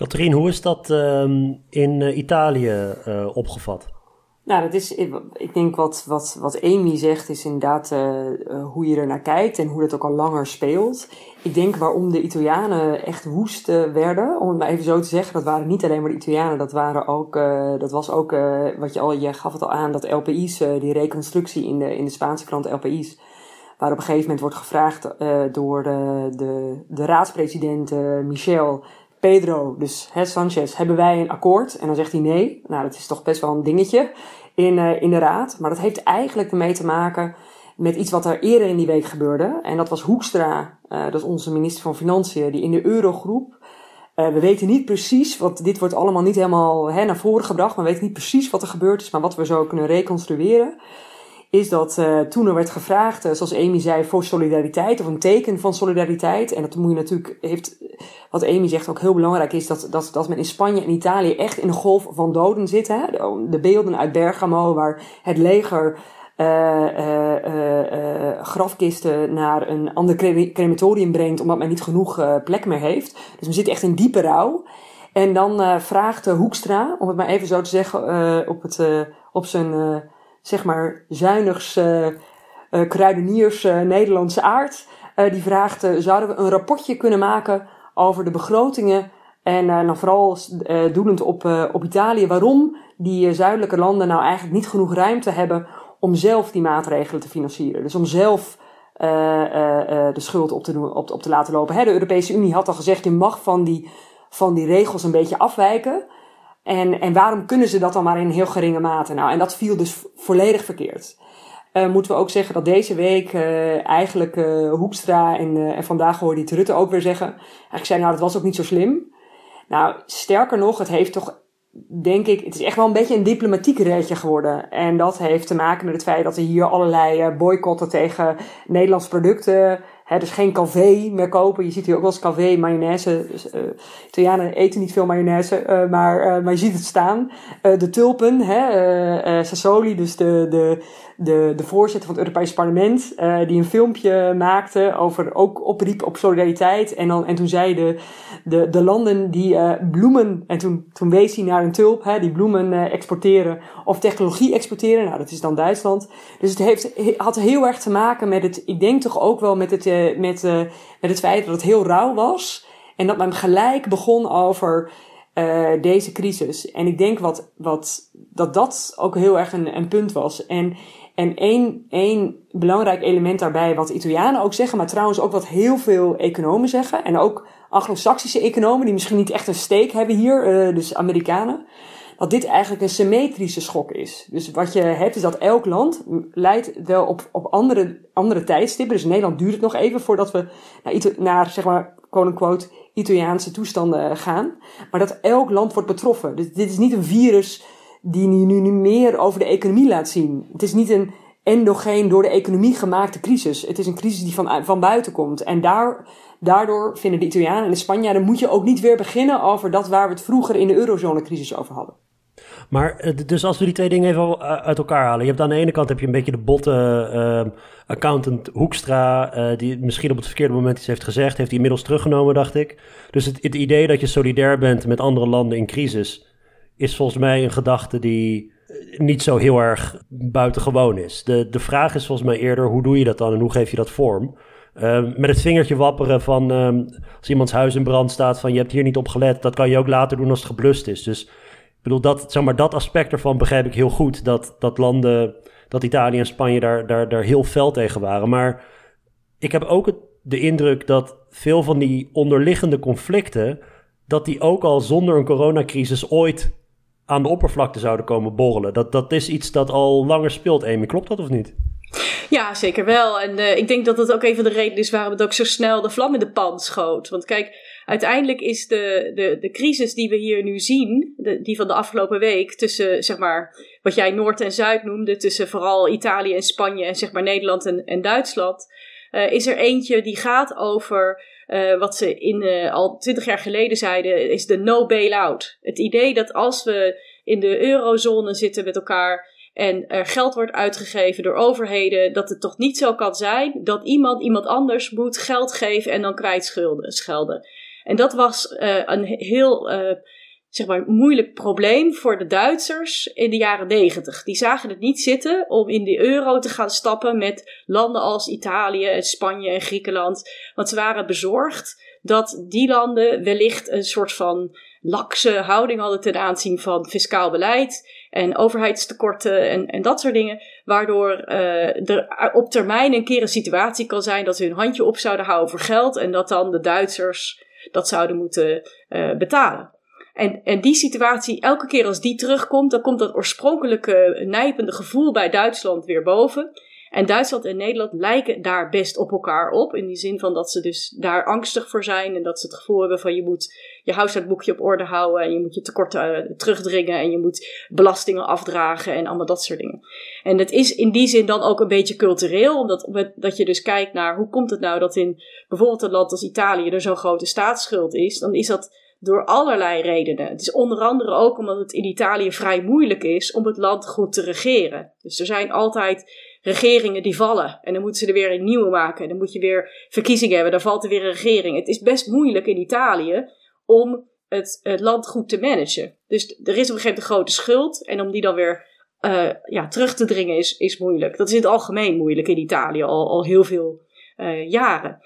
Katrien, hoe is dat uh, in uh, Italië uh, opgevat? Nou, dat is, ik denk wat, wat, wat Amy zegt, is inderdaad hoe je er naar kijkt en hoe dat ook al langer speelt. Ik denk waarom de Italianen echt woest werden, om het maar even zo te zeggen, dat waren niet alleen maar de Italianen, dat, waren ook, dat was ook, wat je al, je gaf het al aan, dat LPI's, die reconstructie in de, in de Spaanse krant LPI's, waar op een gegeven moment wordt gevraagd door de, de, de raadspresident Michel Pedro, dus hè, Sanchez, hebben wij een akkoord? En dan zegt hij nee. Nou, dat is toch best wel een dingetje in, uh, in de raad. Maar dat heeft eigenlijk ermee te maken met iets wat er eerder in die week gebeurde. En dat was Hoekstra, uh, dat is onze minister van Financiën, die in de eurogroep. Uh, we weten niet precies, want dit wordt allemaal niet helemaal hè, naar voren gebracht. Maar we weten niet precies wat er gebeurd is, maar wat we zo kunnen reconstrueren is dat uh, toen er werd gevraagd, uh, zoals Amy zei, voor solidariteit of een teken van solidariteit. En dat moet je natuurlijk, heeft, wat Amy zegt ook heel belangrijk is, dat, dat, dat men in Spanje en Italië echt in een golf van doden zit. Hè? De, de beelden uit Bergamo, waar het leger uh, grafkisten naar een ander crematorium brengt, omdat men niet genoeg plek meer heeft. Dus men zit echt in diepe rouw. En dan vraagt Hoekstra, om het maar even zo te zeggen, op, het, op zijn zeg maar zuinigs uh, uh, kruideniers Nederlandse aard. die vraagt, zouden we een rapportje kunnen maken over de begrotingen en dan vooral doelend op, op Italië, waarom die zuidelijke landen nou eigenlijk niet genoeg ruimte hebben om zelf die maatregelen te financieren. Dus om zelf de schuld op te, doen, op, op te laten lopen. Hè, de Europese Unie had al gezegd, je mag van die, van die regels een beetje afwijken. En, en waarom kunnen ze dat dan maar in heel geringe mate? Nou, en dat viel dus volledig verkeerd. Uh, moeten we ook zeggen dat deze week uh, eigenlijk uh, Hoekstra en, en vandaag hoorde die Rutte ook weer zeggen. Eigenlijk zei nou, dat was ook niet zo slim. Nou, sterker nog, het heeft toch, denk ik, het is echt wel een beetje een diplomatiek redje geworden. En dat heeft te maken met het feit dat er hier allerlei boycotten tegen Nederlandse producten Dus geen café meer kopen. Je ziet hier ook wel eens café, mayonaise. Dus, uh, Italianen eten niet veel mayonaise, uh, maar, uh, maar je ziet het staan. de tulpen, hè, Sassoli, dus de, de, de, de voorzitter van het Europees Parlement, die een filmpje maakte over ook opriep op solidariteit. En, dan, en toen zei de, de, de landen die bloemen, en toen, toen wees hij naar een tulp, hè, die bloemen exporteren of technologie exporteren. Nou, dat is dan Duitsland. Dus het heeft, had heel erg te maken met het, ik denk toch ook wel met het uh, met, uh, met het feit dat het heel rauw was. En dat men gelijk begon over uh, deze crisis. En ik denk wat, wat, dat dat ook heel erg een, een punt was. En, en één, één belangrijk element daarbij, wat Italianen ook zeggen, maar trouwens ook wat heel veel economen zeggen. En ook Anglo-Saxische economen, die misschien niet echt een steek hebben hier, dus Amerikanen dat dit eigenlijk een symmetrische schok is. Dus wat je hebt is dat elk land leidt wel op, op andere, andere tijdstippen. Dus in Nederland duurt het nog even voordat we naar, naar zeg maar, quote-unquote, Italiaanse toestanden gaan. Maar dat elk land wordt betroffen. Dus dit is niet een virus die nu, nu meer over de economie laat zien. Het is niet een endogeen door de economie gemaakte crisis. Het is een crisis die van, van buiten komt. En daar, daardoor vinden de Italianen en de Spanjaarden moet je ook niet weer beginnen over dat waar we het vroeger in de eurozonecrisis over hadden. Maar eh, dus als we die twee dingen even uit elkaar halen. Je hebt aan de ene kant heb je een beetje de botte uh, accountant Hoekstra, uh, die misschien op het verkeerde moment iets heeft gezegd, heeft hij inmiddels teruggenomen, dacht ik. Dus het, het, idee dat je solidair bent met andere landen in crisis, is volgens mij een gedachte die niet zo heel erg buitengewoon is. De, de vraag is volgens mij eerder, hoe doe je dat dan en hoe geef je dat vorm? Uh, met het vingertje wapperen van uh, als iemands huis in brand staat van je hebt hier niet op gelet, dat kan je ook later doen als het geblust is. Dus ik bedoel, dat, zeg maar, dat aspect ervan begrijp ik heel goed. Dat, dat landen, dat Italië en Spanje daar, daar, daar heel fel tegen waren. Maar ik heb ook de indruk dat veel van die onderliggende conflicten, dat die ook al zonder een coronacrisis ooit aan de oppervlakte zouden komen borrelen. Dat, dat is iets dat al langer speelt, Amy. Klopt dat of niet? Ja, zeker wel. En uh, ik denk dat dat ook een van de redenen is waarom het ook zo snel de vlam in de pan schoot. Want kijk, uiteindelijk is de, de, de crisis die we hier nu zien, die van de afgelopen week, tussen zeg maar wat jij Noord en Zuid noemde, tussen vooral Italië en Spanje en zeg maar Nederland en, en Duitsland, uh, is er eentje die gaat over uh, wat ze in, uh, al twintig jaar geleden zeiden, is de no bail-out. Het idee dat als we in de eurozone zitten met elkaar en er geld wordt uitgegeven door overheden, dat het toch niet zo kan zijn dat iemand iemand anders moet geld geven en dan kwijtschelden. En dat was uh, een heel uh, zeg maar, moeilijk probleem voor de Duitsers in de jaren negentig. Die zagen het niet zitten om in de euro te gaan stappen met landen als Italië en Spanje en Griekenland. Want ze waren bezorgd dat die landen wellicht een soort van lakse houding hadden ten aanzien van fiscaal beleid en overheidstekorten en, en dat soort dingen. Waardoor uh, er op termijn een keer een situatie kan zijn dat ze hun handje op zouden houden voor geld en dat dan de Duitsers dat zouden moeten uh, betalen. En, en die situatie, elke keer als die terugkomt, dan komt dat oorspronkelijke nijpende gevoel bij Duitsland weer boven. En Duitsland en Nederland lijken daar best op elkaar op. In die zin van dat ze dus daar angstig voor zijn. En dat ze het gevoel hebben van je moet je huishoudboekje op orde houden. En je moet je tekorten uh, terugdringen. En je moet belastingen afdragen en allemaal dat soort dingen. En het is in die zin dan ook een beetje cultureel. Omdat dat je dus kijkt naar hoe komt het nou dat in bijvoorbeeld een land als Italië er zo'n grote staatsschuld is. Dan is dat door allerlei redenen. Het is onder andere ook omdat het in Italië vrij moeilijk is om het land goed te regeren. Dus er zijn altijd regeringen die vallen. En dan moeten ze er weer een nieuwe maken. En dan moet je weer verkiezingen hebben. Dan valt er weer een regering. Het is best moeilijk in Italië om het, het land goed te managen. Dus er is op een gegeven moment een grote schuld. En om die dan weer uh, ja, terug te dringen is, is moeilijk. Dat is in het algemeen moeilijk in Italië al, al heel veel uh, jaren.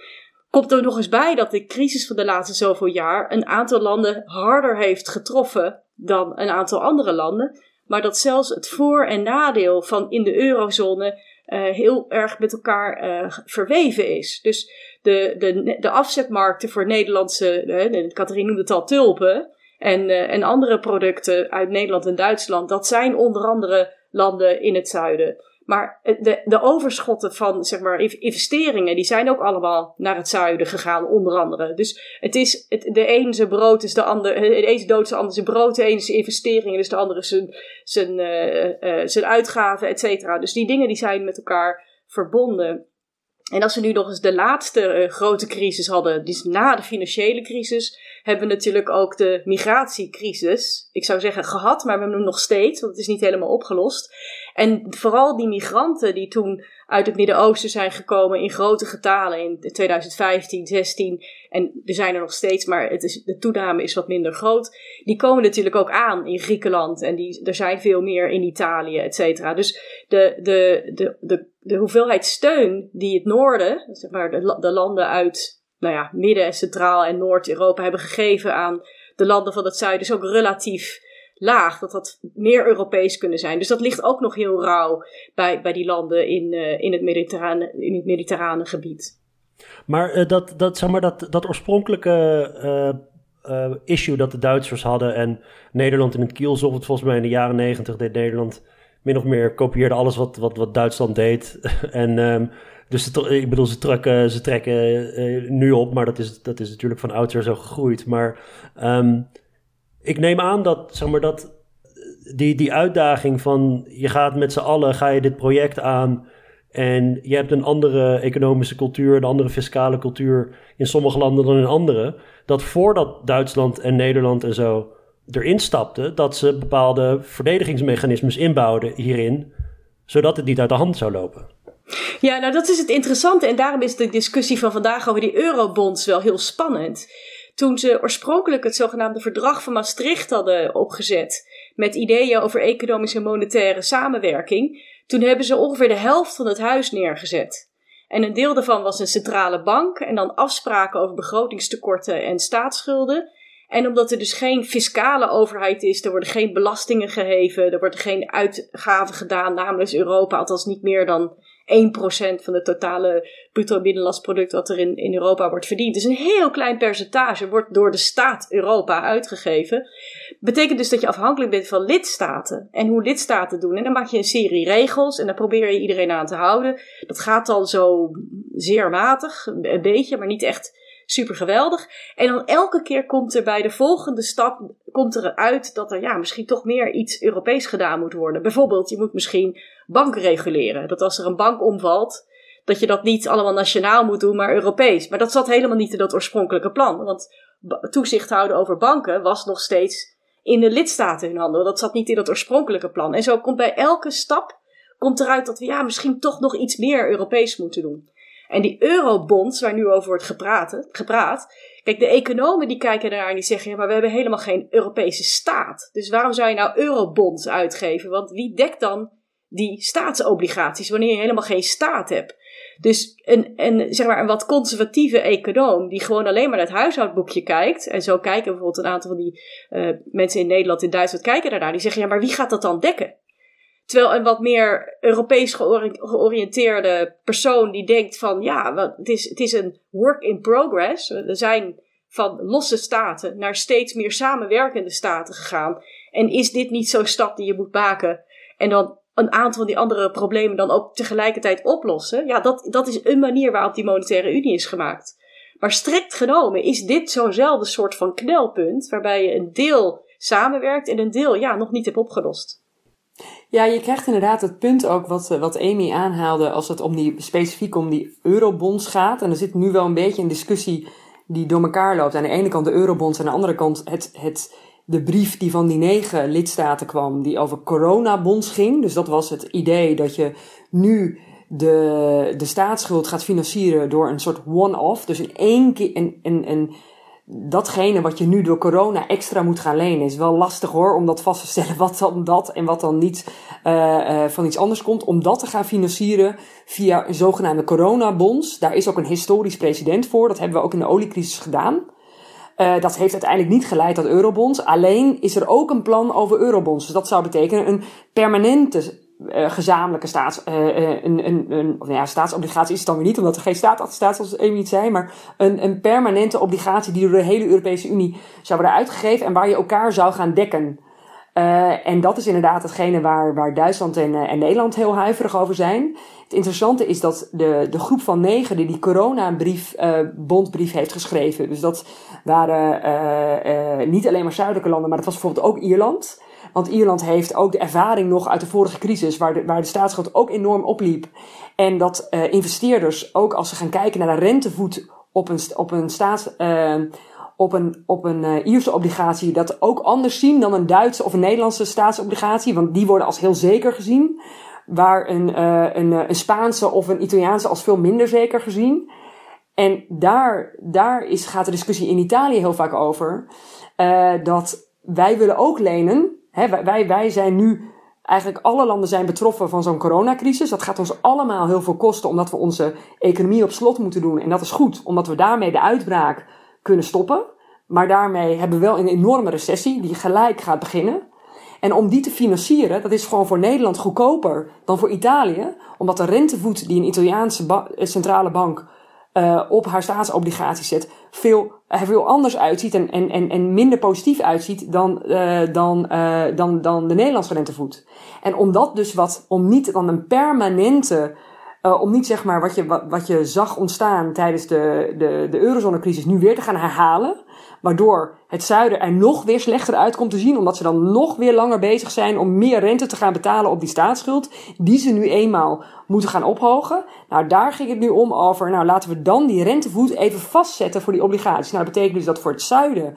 Komt er nog eens bij dat de crisis van de laatste zoveel jaar een aantal landen harder heeft getroffen dan een aantal andere landen. Maar dat zelfs het voor- en nadeel van in de eurozone uh, heel erg met elkaar uh, verweven is. Dus de, de, de afzetmarkten voor Nederlandse, uh, Catherine noemde het al, tulpen. En, en andere producten uit Nederland en Duitsland, dat zijn onder andere landen in het zuiden. Maar de, de overschotten van zeg maar, investeringen, die zijn ook allemaal naar het zuiden gegaan, onder andere. Dus het is, het, de een zijn brood is de ander, de ene dood de ander zijn brood, de ene is investeringen, dus de andere zijn, zijn, uh, zijn uitgaven, et cetera. Dus die dingen die zijn met elkaar verbonden. En als we nu nog eens de laatste grote crisis hadden, dus na de financiële crisis, hebben we natuurlijk ook de migratiecrisis. Ik zou zeggen gehad, maar we hebben hem nog steeds, want het is niet helemaal opgelost. En vooral die migranten die toen uit het Midden-Oosten zijn gekomen in grote getalen in 2015, 16 en er zijn er nog steeds, maar het is, de toename is wat minder groot. Die komen natuurlijk ook aan in Griekenland en die, er zijn veel meer in Italië, et cetera. Dus de, de, de, de, de hoeveelheid steun die het noorden, zeg maar de, de landen uit nou ja, Midden- Centraal- en Noord-Europa hebben gegeven aan de landen van het zuiden, is ook relatief laag. Dat dat meer Europees kunnen zijn. Dus dat ligt ook nog heel rauw bij, bij die landen in, uh, in, het, mediterrane, in het mediterrane gebied. Maar uh, dat, dat, zeg maar, dat, dat oorspronkelijke uh, issue dat de Duitsers hadden en Nederland in het kiel zocht, volgens mij in de jaren negentig deed Nederland min of meer kopieerde alles wat, wat, wat Duitsland deed. en um, dus ik bedoel, ze trekken, ze trekken nu op, maar dat is, dat is natuurlijk van oudsher zo gegroeid. Maar um, ik neem aan dat, zeg maar, dat die, die uitdaging van je gaat met z'n allen, ga je dit project aan en je hebt een andere economische cultuur, een andere fiscale cultuur in sommige landen dan in andere. Dat voordat Duitsland en Nederland en zo erin stapten, dat ze bepaalde verdedigingsmechanismes inbouwden hierin, zodat het niet uit de hand zou lopen. Ja, nou dat is het interessante en daarom is de discussie van vandaag over die eurobonds wel heel spannend. Toen ze oorspronkelijk het zogenaamde Verdrag van Maastricht hadden opgezet, met ideeën over economische en monetaire samenwerking, toen hebben ze ongeveer de helft van het huis neergezet. En een deel daarvan was een centrale bank en dan afspraken over begrotingstekorten en staatsschulden. En omdat er dus geen fiscale overheid is, er worden geen belastingen geheven, er worden geen uitgaven gedaan namens Europa, althans niet meer dan 1% van de totale bruto binnenlands product wat er in, in Europa wordt verdiend. Dus een heel klein percentage wordt door de staat Europa uitgegeven. Betekent dus dat je afhankelijk bent van lidstaten en hoe lidstaten doen. En dan maak je een serie regels en dan probeer je iedereen aan te houden. Dat gaat dan zo zeer matig, een beetje, maar niet echt super geweldig. En dan elke keer komt er bij de volgende stap komt er uit dat er ja, misschien toch meer iets Europees gedaan moet worden. Bijvoorbeeld, je moet misschien banken reguleren. Dat als er een bank omvalt, dat je dat niet allemaal nationaal moet doen, maar Europees. Maar dat zat helemaal niet in dat oorspronkelijke plan. Want toezicht houden over banken was nog steeds in de lidstaten hun handen. Dat zat niet in dat oorspronkelijke plan. En zo komt bij elke stap komt eruit dat we ja, misschien toch nog iets meer Europees moeten doen. En die eurobonds, waar nu over wordt gepraat, gepraat kijk, de economen die kijken ernaar en die zeggen, ja, maar we hebben helemaal geen Europese staat. Dus waarom zou je nou eurobonds uitgeven? Want wie dekt dan die staatsobligaties wanneer je helemaal geen staat hebt? Dus een, een, zeg maar een wat conservatieve econoom die gewoon alleen maar naar het huishoudboekje kijkt. En zo kijken bijvoorbeeld een aantal van die uh, mensen in Nederland, in Duitsland kijken daarnaar. Die zeggen, ja, maar wie gaat dat dan dekken? Terwijl een wat meer Europees georiënteerde persoon die denkt van ja, het is, het is een work in progress. We zijn van losse staten naar steeds meer samenwerkende staten gegaan. En is dit niet zo'n stap die je moet maken? En dan een aantal van die andere problemen dan ook tegelijkertijd oplossen. Ja, dat, dat is een manier waarop die monetaire unie is gemaakt. Maar strikt genomen is dit zo'nzelfde soort van knelpunt waarbij je een deel samenwerkt en een deel ja, nog niet hebt opgelost. Ja, je krijgt inderdaad het punt ook wat, eh, wat Amy aanhaalde als het om die, specifiek om die eurobonds gaat. En er zit nu wel een beetje een discussie die door elkaar loopt. Aan de ene kant de eurobonds, aan de andere kant het, het, de brief die van die negen lidstaten kwam, die over coronabonds ging. Dus dat was het idee dat je nu de, de staatsschuld gaat financieren door een soort one-off. Dus in één keer een, een, een datgene wat je nu door corona extra moet gaan lenen, is wel lastig hoor, om dat vast te stellen wat dan dat en wat dan niet uh, uh, van iets anders komt. Om dat te gaan financieren via een zogenaamde coronabonds. Daar is ook een historisch precedent voor. Dat hebben we ook in de oliecrisis gedaan. Uh, dat heeft uiteindelijk niet geleid tot eurobonds. Alleen is er ook een plan over eurobonds. Dus dat zou betekenen een permanente uh, gezamenlijke staats, uh, een, een, een, of ja, staatsobligatie is het dan weer niet, omdat er geen staat zoals Amy het zei, maar een, een permanente obligatie die door de hele Europese Unie zou worden uitgegeven en waar je elkaar zou gaan dekken. Uh, en dat is inderdaad hetgene waar, waar Duitsland en, en Nederland heel huiverig over zijn. Het interessante is dat de, de groep van negen die die coronabrief, bondbrief heeft geschreven. Dus dat waren niet alleen maar zuidelijke landen, maar dat was bijvoorbeeld ook Ierland. Want Ierland heeft ook de ervaring nog uit de vorige crisis, waar de, waar de staatsschuld ook enorm opliep. En dat uh, investeerders, ook als ze gaan kijken naar de rentevoet op een, op een staats. Uh, op een, op een uh, Ierse obligatie dat ook anders zien dan een Duitse of een Nederlandse staatsobligatie. Want die worden als heel zeker gezien. Waar een, uh, een, een Spaanse of een Italiaanse als veel minder zeker gezien. En daar, daar is, gaat de discussie in Italië heel vaak over. Dat wij willen ook lenen wij, wij zijn nu, eigenlijk alle landen zijn betroffen van zo'n coronacrisis. Dat gaat ons allemaal heel veel kosten, omdat we onze economie op slot moeten doen. En dat is goed, omdat we daarmee de uitbraak kunnen stoppen. Maar daarmee hebben we wel een enorme recessie die gelijk gaat beginnen. En om die te financieren, dat is gewoon voor Nederland goedkoper dan voor Italië. Omdat de rentevoet die een Italiaanse centrale bank uh, op haar staatsobligaties zet, veel, er veel anders uitziet en, en, en, en minder positief uitziet dan, uh, dan, uh, dan, dan de Nederlandse rentevoet. En om dat dus wat, om niet dan een permanente, om niet zeg maar wat je, wat, wat je zag ontstaan tijdens de, de, de eurozonecrisis nu weer te gaan herhalen, waardoor het zuiden er nog weer slechter uit komt te zien, omdat ze dan nog weer langer bezig zijn om meer rente te gaan betalen op die staatsschuld, die ze nu eenmaal moeten gaan ophogen. Nou, daar ging het nu om over, nou laten we dan die rentevoet even vastzetten voor die obligaties. Nou, dat betekent dus dat voor het zuiden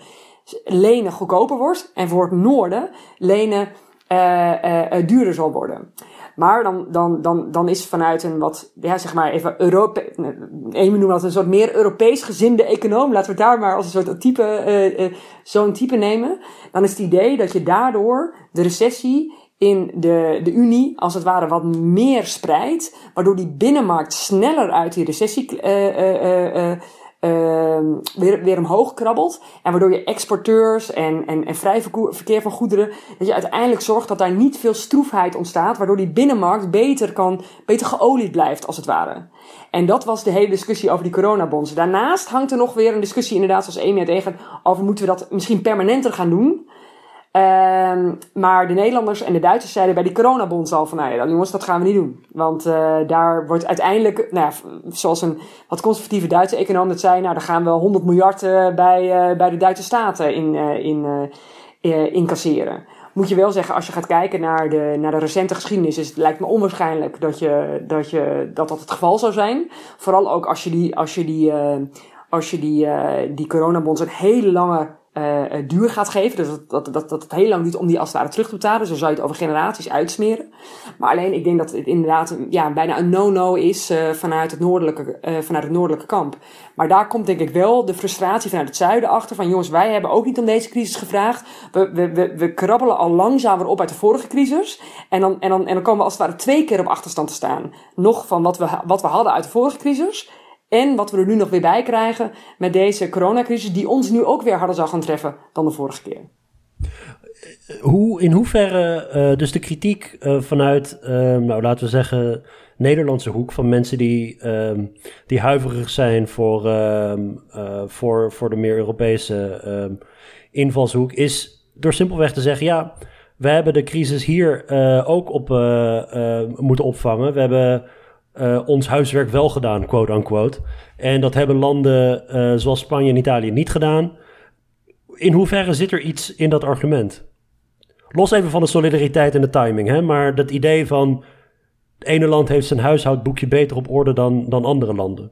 lenen goedkoper wordt en voor het noorden lenen uh, uh, duurder zal worden. Maar dan, dan, dan, dan is vanuit een wat, ja, zeg maar even Europa, een noemen dat een soort meer Europees gezinde econoom. Laten we het daar maar als een soort type, uh, uh, zo'n type nemen. Dan is het idee dat je daardoor de recessie in de, de Unie als het ware wat meer spreidt. Waardoor die binnenmarkt sneller uit die recessie uh, uh, weer, omhoog krabbelt. En waardoor je exporteurs en, en, en vrij verkeer van goederen, dat je uiteindelijk zorgt dat daar niet veel stroefheid ontstaat, waardoor die binnenmarkt beter, kan, beter geolied blijft, als het ware. En dat was de hele discussie over die coronabonds. Daarnaast hangt er nog weer een discussie, inderdaad, zoals Amy tegen, over moeten we dat misschien permanenter gaan doen. Uh, maar de Nederlanders en de Duitsers zeiden bij die coronabonds al van, nou ja, jongens, dat gaan we niet doen. Want uh, daar wordt uiteindelijk, nou ja, zoals een wat conservatieve Duitse econoom het zei, nou, daar gaan we 100 miljard uh, bij, uh, bij de Duitse staten in, in incasseren. Moet je wel zeggen, als je gaat kijken naar de, naar de recente geschiedenis, is het lijkt me onwaarschijnlijk dat, je, dat, je, dat dat het geval zou zijn. Vooral ook als je die, als je die, als je die, die coronabonds een hele lange uh, duur gaat geven. Dus dat, dat, dat, dat het heel lang duurt om die als het ware terug te betalen. Dus dan zou je het over generaties uitsmeren. Maar alleen, ik denk dat het inderdaad ja, bijna een no-no is uh, vanuit, het noordelijke, uh, vanuit het noordelijke kamp. Maar daar komt denk ik wel de frustratie vanuit het zuiden achter. Van jongens, wij hebben ook niet om deze crisis gevraagd. We, we, we, we krabbelen al langzamer op uit de vorige crisis. En dan, en, dan, en dan komen we als het ware twee keer op achterstand te staan. Nog van wat we, wat we hadden uit de vorige crisis. En wat we er nu nog weer bij krijgen met deze coronacrisis, die ons nu ook weer harder zal gaan treffen dan de vorige keer. Hoe, in hoeverre uh, dus de kritiek uh, vanuit, uh, nou laten we zeggen, Nederlandse hoek van mensen die, ehm, die huiverig zijn voor, ehm, voor, voor de meer Europese ehm, invalshoek, is door simpelweg te zeggen: ja, we hebben de crisis hier ook op moeten opvangen. We hebben uh, ons huiswerk wel gedaan, quote unquote. En dat hebben landen uh, zoals Spanje en Italië niet gedaan. In hoeverre zit er iets in dat argument? Los even van de solidariteit en de timing, hè? maar dat idee van het ene land heeft zijn huishoudboekje beter op orde dan, dan andere landen.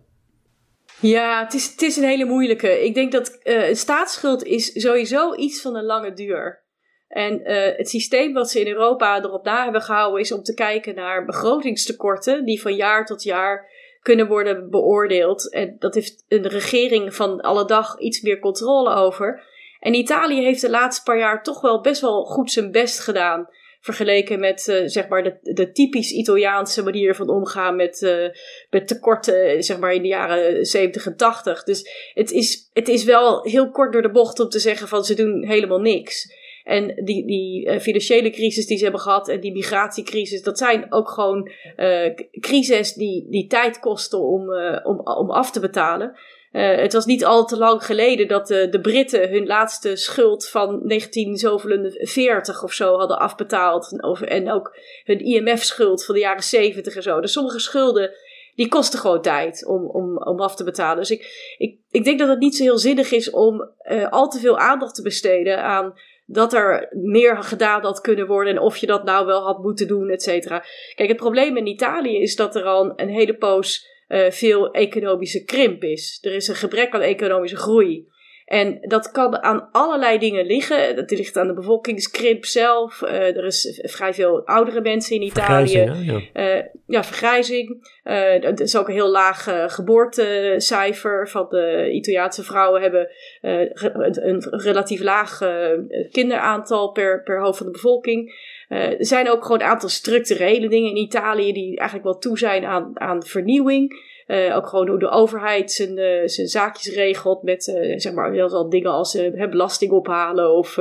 Ja, het is, het is een hele moeilijke. Ik denk dat uh, staatsschuld is sowieso iets van een lange duur. En uh, het systeem wat ze in Europa erop na hebben gehouden is om te kijken naar begrotingstekorten die van jaar tot jaar kunnen worden beoordeeld. En dat heeft een regering van alle dag iets meer controle over. En Italië heeft de laatste paar jaar toch wel best wel goed zijn best gedaan. Vergeleken met uh, zeg maar de, de typisch Italiaanse manier van omgaan met, uh, met tekorten zeg maar in de jaren 70 en 80. Dus het is, het is wel heel kort door de bocht om te zeggen van ze doen helemaal niks. En die, die uh, financiële crisis die ze hebben gehad en die migratiecrisis, dat zijn ook gewoon uh, crises die, die tijd kosten om, uh, om, om af te betalen. het was niet al te lang geleden dat de, de Britten hun laatste schuld van 1940 of zo hadden afbetaald. En ook hun IMF-schuld van de jaren 70 en zo. Dus sommige schulden die kosten gewoon tijd om, om, om af te betalen. Dus ik, ik, ik denk dat het niet zo heel zinnig is om al te veel aandacht te besteden aan dat er meer gedaan had kunnen worden en of je dat nou wel had moeten doen, et cetera. Kijk, het probleem in Italië is dat er al een hele poos uh, veel economische krimp is. Er is een gebrek aan economische groei. En dat kan aan allerlei dingen liggen. Dat ligt aan de bevolkingskrimp zelf. Uh, er is vrij veel oudere mensen in Italië. Ja. Uh, ja. vergrijzing. Uh, er is ook een heel laag geboortecijfer. Van de Italiaanse vrouwen hebben een, een, relatief laag kinderaantal per, per hoofd van de bevolking. Er zijn ook gewoon een aantal structurele dingen in Italië die eigenlijk wel toe zijn aan, aan vernieuwing. Uh, ook gewoon hoe de overheid zijn, uh, zijn zaakjes regelt met uh, zeg maar veel dingen als belasting ophalen of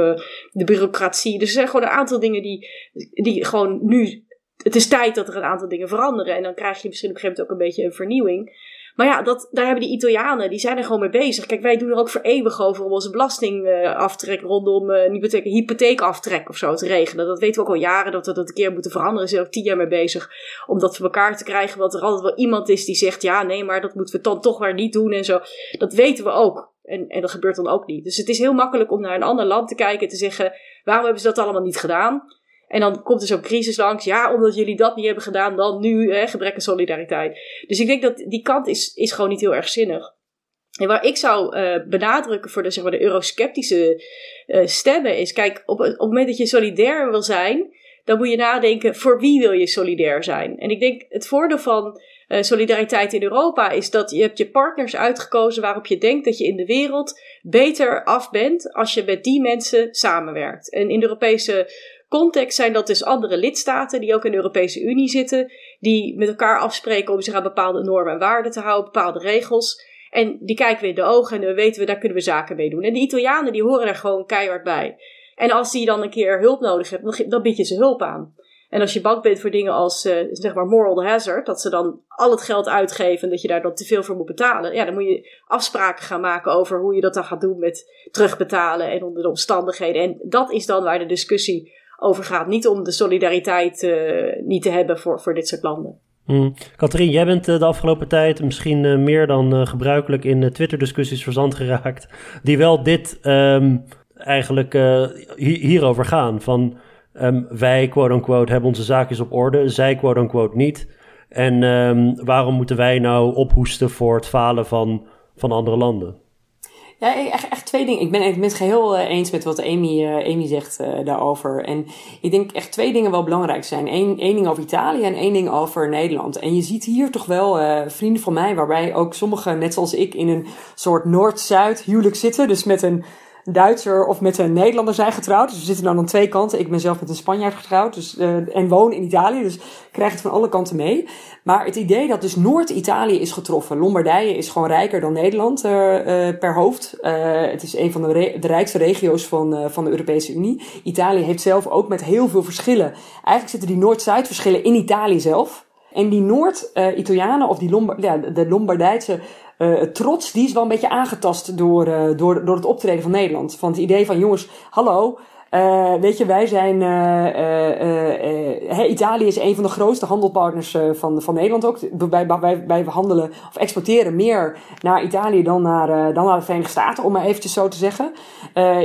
de bureaucratie. Dus er zijn gewoon een aantal dingen die, die gewoon nu. Het is tijd dat er een aantal dingen veranderen. En dan krijg je misschien op een gegeven moment ook een beetje een vernieuwing. Maar ja, dat, daar hebben die Italianen, die zijn er gewoon mee bezig. Kijk, wij doen er ook voor eeuwig over om onze belastingaftrek uh, rondom uh, hypotheek, hypotheekaftrek of zo te regelen. Dat weten we ook al jaren dat we dat een keer moeten veranderen. Ze zijn ook tien jaar mee bezig om dat voor elkaar te krijgen. Want er altijd wel iemand is die zegt, ja, nee, maar dat moeten we dan toch maar niet doen en zo. Dat weten we ook. En, en dat gebeurt dan ook niet. Dus het is heel makkelijk om naar een ander land te kijken en te zeggen, waarom hebben ze dat allemaal niet gedaan? En dan komt er zo'n crisis langs. Ja, omdat jullie dat niet hebben gedaan, dan nu hè, gebrek aan solidariteit. Dus ik denk dat die kant is, is gewoon niet heel erg zinnig. En waar ik zou uh, benadrukken voor de, zeg maar, de eurosceptische uh, stemmen is: kijk, op, op het moment dat je solidair wil zijn, dan moet je nadenken: voor wie wil je solidair zijn? En ik denk het voordeel van uh, solidariteit in Europa is dat je hebt je partners uitgekozen waarop je denkt dat je in de wereld beter af bent als je met die mensen samenwerkt. En in de Europese context zijn dat dus andere lidstaten die ook in de Europese Unie zitten, die met elkaar afspreken om zich aan bepaalde normen en waarden te houden, bepaalde regels. En die kijken we in de ogen en dan weten we, daar kunnen we zaken mee doen. En de Italianen, die horen er gewoon keihard bij. En als die dan een keer hulp nodig hebben, dan bied je ze hulp aan. En als je bang bent voor dingen als uh, zeg maar moral hazard, dat ze dan al het geld uitgeven en dat je daar dan te veel voor moet betalen, ja, dan moet je afspraken gaan maken over hoe je dat dan gaat doen met terugbetalen en onder de omstandigheden. En dat is dan waar de discussie over gaat. Niet om de solidariteit uh, niet te hebben voor, voor dit soort landen. Hmm. Katrien, jij bent eh, de afgelopen tijd misschien meer dan gebruikelijk in Twitter-discussies verzand geraakt, die wel dit um, eigenlijk hierover gaan. Van Um, wij, quote-unquote, hebben onze zaakjes op orde. Zij, quote-unquote, niet. En um, waarom moeten wij nou ophoesten voor het falen van, van andere landen? Ja, echt, echt twee dingen. Ik ben het met geheel uh, eens met wat Amy, uh, Amy zegt uh, daarover. En ik denk echt twee dingen wel belangrijk zijn. Eén, één ding over Italië en één ding over Nederland. En je ziet hier toch wel vrienden van mij, waarbij ook sommigen, net zoals ik, in een soort Noord-Zuid huwelijk zitten. Dus met een Duitser of met een Nederlander zijn getrouwd. Dus we zitten dan aan twee kanten. Ik ben zelf met een Spanjaard getrouwd dus, uh, en woon in Italië. Dus krijg het van alle kanten mee. Maar het idee dat dus Noord-Italië is getroffen. Lombardije is gewoon rijker dan Nederland uh, uh, per hoofd. het is een van de, de rijkste regio's van, van de Europese Unie. Italië heeft zelf ook met heel veel verschillen. Eigenlijk zitten die Noord-Zuid verschillen in Italië zelf. En die Noord-Italianen of die Lombard, ja, de Lombardijtse uh, trots, die is wel een beetje aangetast door, uh, door, door het optreden van Nederland. Van het idee van, jongens, hallo, uh, weet je, wij zijn, Italië is een van de grootste handelpartners van, van Nederland ook. Wij, wij, wij handelen of exporteren meer naar Italië dan naar, dan naar de Verenigde Staten, om maar eventjes zo te zeggen.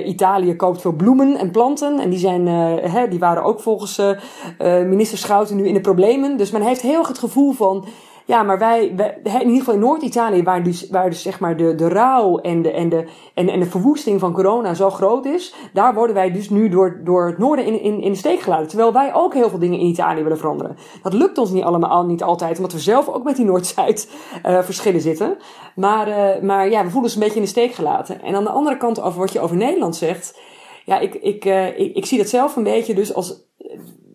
Italië koopt veel bloemen en planten en die, zijn, hè, die waren ook volgens minister Schouten nu in de problemen. Dus men heeft heel erg het gevoel van, ja, maar wij, in ieder geval in Noord-Italië, waar dus, waar dus zeg maar de, de rouw en de, en, de, en, en de verwoesting van corona zo groot is, daar worden wij dus nu door, door het noorden in, in, in de steek gelaten. Terwijl wij ook heel veel dingen in Italië willen veranderen. Dat lukt ons niet allemaal niet altijd, omdat we zelf ook met die Noord-Zuid uh, verschillen zitten. Maar, uh, maar ja, we voelen ons een beetje in de steek gelaten. En aan de andere kant, over wat je over Nederland zegt, ja, ik, ik, uh, ik, ik zie dat zelf een beetje dus als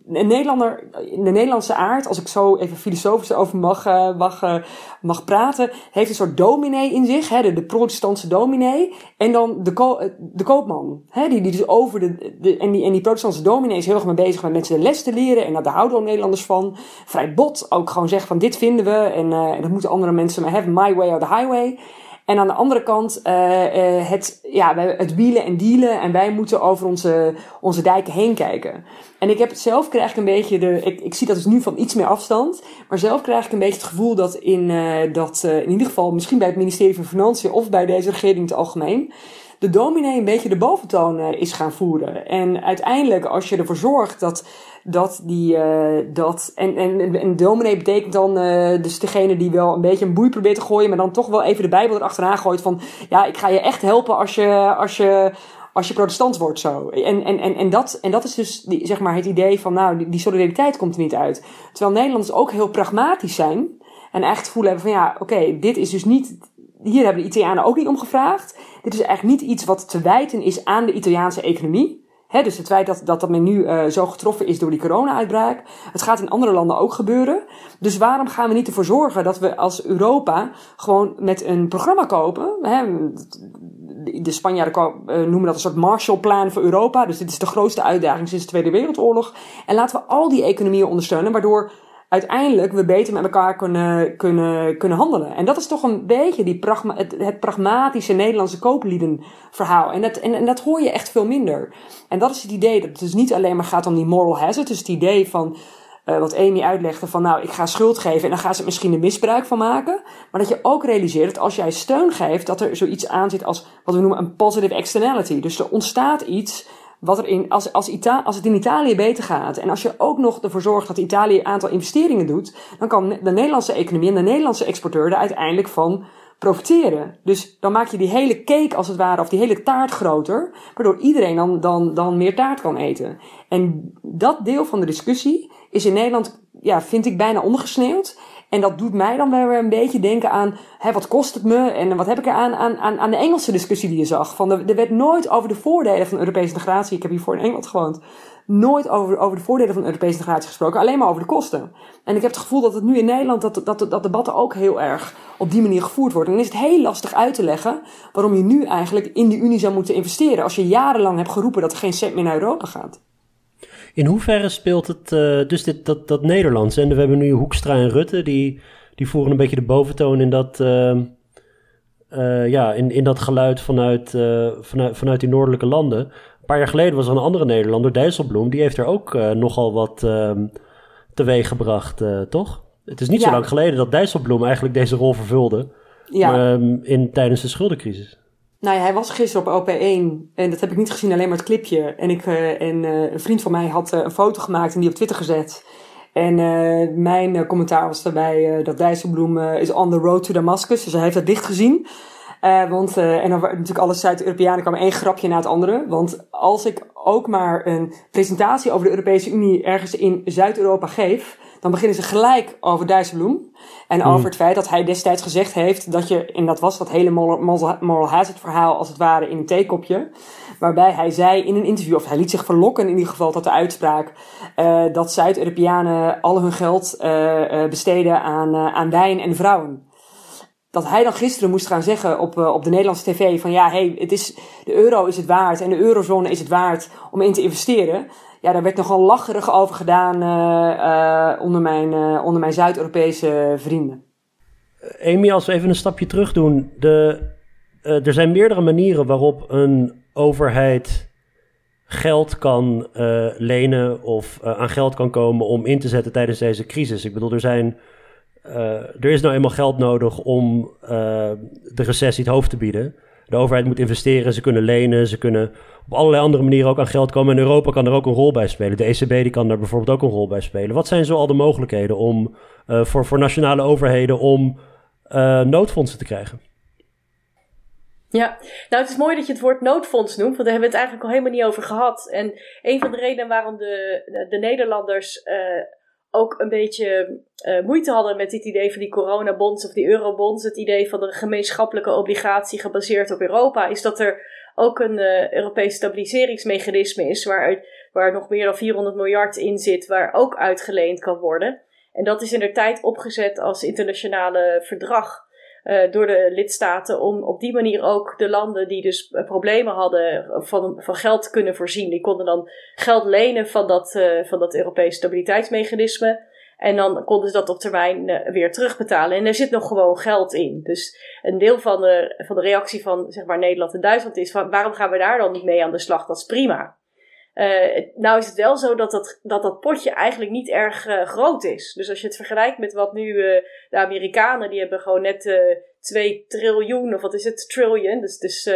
een Nederlander, in de Nederlandse aard, als ik zo even filosofisch over mag, uh, mag, uh, mag praten, heeft een soort dominee in zich, hè, de, de protestantse dominee, en dan de, ko de koopman, hè, die, die dus over de, de, en, die, en die protestantse dominee is heel erg mee bezig met mensen de les te leren, en daar houden ook Nederlanders van. Vrij bot, ook gewoon zeggen van dit vinden we, en, en dat moeten andere mensen maar hebben, my way or the highway. En aan de andere kant uh, uh, het, ja, het wielen en dealen. En wij moeten over onze, onze dijken heen kijken. En ik heb zelf krijg ik een beetje de. Ik, ik zie dat dus nu van iets meer afstand. Maar zelf krijg ik een beetje het gevoel dat in, uh, dat, in ieder geval misschien bij het ministerie van Financiën of bij deze regering in het algemeen. De dominee een beetje de boventoon is gaan voeren. En uiteindelijk, als je ervoor zorgt dat dat die, uh, dat, en, en, en dominee betekent dan uh, dus degene die wel een beetje een boei probeert te gooien, maar dan toch wel even de Bijbel erachteraan gooit van, ja, ik ga je echt helpen als je, als je, als je protestant wordt zo. En, en, en, en, dat, en dat is dus die, zeg maar het idee van, nou, die, solidariteit komt er niet uit. Terwijl Nederlanders ook heel pragmatisch zijn en echt gevoel hebben van, ja, oké, dit is dus niet, hier hebben de Italianen ook niet om gevraagd. Dit is eigenlijk niet iets wat te wijten is aan de Italiaanse economie dus het feit dat, dat, dat men nu uh, zo getroffen is door die corona-uitbraak. Het gaat in andere landen ook gebeuren. Dus waarom gaan we niet ervoor zorgen dat we als Europa gewoon met een programma kopen? Hè, de Spanjaarden uh, noemen dat een soort Marshallplan voor Europa. Dus dit is de grootste uitdaging sinds de Tweede Wereldoorlog. En laten we al die economieën ondersteunen, waardoor uiteindelijk we beter met elkaar kunnen, kunnen, kunnen handelen. En dat is toch een beetje die het, pragmatische Nederlandse koopliedenverhaal. En dat, en, dat hoor je echt veel minder. En dat is het idee dat het dus niet alleen maar gaat om die moral hazard. Dus het idee van uh, wat Amy uitlegde van nou, ik ga schuld geven en dan gaan ze er misschien een misbruik van maken. Maar dat je ook realiseert dat als jij steun geeft, dat er zoiets aan zit als wat we noemen een positive externality. Dus er ontstaat iets wat er in, als, als, Ita als het in Italië beter gaat en als je ook nog ervoor zorgt dat Italië een aantal investeringen doet, dan kan de Nederlandse economie en de Nederlandse exporteur er uiteindelijk van profiteren. Dus dan maak je die hele cake als het ware, of die hele taart groter, waardoor iedereen dan, dan, dan meer taart kan eten. En dat deel van de discussie is in Nederland, ja, vind ik bijna ondergesneeuwd. En dat doet mij dan weer een beetje denken aan, hè, wat kost het me en wat heb ik er aan, aan, aan de Engelse discussie die je zag. Van er werd nooit over de voordelen van Europese integratie, ik heb hiervoor in Engeland gewoond, nooit over, over de voordelen van Europese integratie gesproken, alleen maar over de kosten. En ik heb het gevoel dat het nu in Nederland, dat, dat, dat debatten ook heel erg op die manier gevoerd worden. En dan is het heel lastig uit te leggen waarom je nu eigenlijk in die Unie zou moeten investeren, als je jarenlang hebt geroepen dat er geen cent meer naar Europa gaat. In hoeverre speelt het uh, dus dit, dat, dat Nederlands? En we hebben nu Hoekstra en Rutte, die, die voeren een beetje de boventoon in dat, uh, uh, ja, in, in dat geluid vanuit, vanuit, vanuit die noordelijke landen. Een paar jaar geleden was er een andere Nederlander, Dijsselbloem, die heeft er ook nogal wat ehm, teweeg gebracht, toch? Het is niet zo lang geleden dat Dijsselbloem eigenlijk deze rol vervulde ja. um, in, tijdens de schuldencrisis. Nou ja, hij was gisteren op OP1 en dat heb ik niet gezien, alleen maar het clipje. En, ik, uh, en uh, een vriend van mij had uh, een foto gemaakt en die op Twitter gezet. En mijn commentaar was daarbij dat Dijsselbloem is on the road to Damascus. Dus hij heeft dat dicht gezien. want, en dan natuurlijk alle Zuid-Europeanen kwamen één grapje na het andere. Want als ik ook maar een presentatie over de Europese Unie ergens in Zuid-Europa geef, dan beginnen ze gelijk over Dijsselbloem. En hmm. over het feit dat hij destijds gezegd heeft dat je, en dat was dat hele moral, hazard verhaal als het ware in een theekopje. Waarbij hij zei in een interview, of hij liet zich verlokken in ieder geval tot de uitspraak, uh, dat Zuid-Europeanen al hun geld uh, besteden aan, aan wijn en vrouwen dat hij dan gisteren moest gaan zeggen op, op de Nederlandse tv van ja, hey, het is, de euro is het waard en de eurozone is het waard om in te investeren ja, daar werd nogal lacherig over gedaan uh, onder mijn, onder mijn Zuid-Europese vrienden. Amy, als we even een stapje terug doen. De, er zijn meerdere manieren waarop een overheid geld kan lenen of aan geld kan komen om in te zetten tijdens deze crisis. Ik bedoel, er zijn. Er is nou eenmaal geld nodig om de recessie het hoofd te bieden. De overheid moet investeren, ze kunnen lenen, ze kunnen op allerlei andere manieren ook aan geld komen. En Europa kan er ook een rol bij spelen. De ECB die kan daar bijvoorbeeld ook een rol bij spelen. Wat zijn zo al de mogelijkheden om, uh, voor, voor nationale overheden om noodfondsen te krijgen? Ja, nou het is mooi dat je het woord noodfonds noemt, want daar hebben we het eigenlijk al helemaal niet over gehad. En een van de redenen waarom de, de Nederlanders ook een beetje uh, moeite hadden met dit idee van die coronabonds of die eurobonds, het idee van de gemeenschappelijke obligatie gebaseerd op Europa, is dat er ook een uh, Europees stabiliseringsmechanisme is waar, waar nog meer dan 400 miljard in zit, waar ook uitgeleend kan worden. En dat is in de tijd opgezet als internationale verdrag. Uh, door de lidstaten om op die manier ook de landen die dus problemen hadden van, van geld te kunnen voorzien. Die konden dan geld lenen van dat, uh, van dat Europese stabiliteitsmechanisme. En dan konden ze dat op termijn weer terugbetalen. En er zit nog gewoon geld in. Dus een deel van de, van de reactie van zeg maar, Nederland en Duitsland is van waarom gaan we daar dan niet mee aan de slag? Dat is prima. Uh, nou is het wel zo dat dat, dat, dat potje eigenlijk niet erg uh, groot is. Dus als je het vergelijkt met wat nu uh, de Amerikanen, die hebben gewoon net 2 triljoen, of wat is het, trillion, dus, dus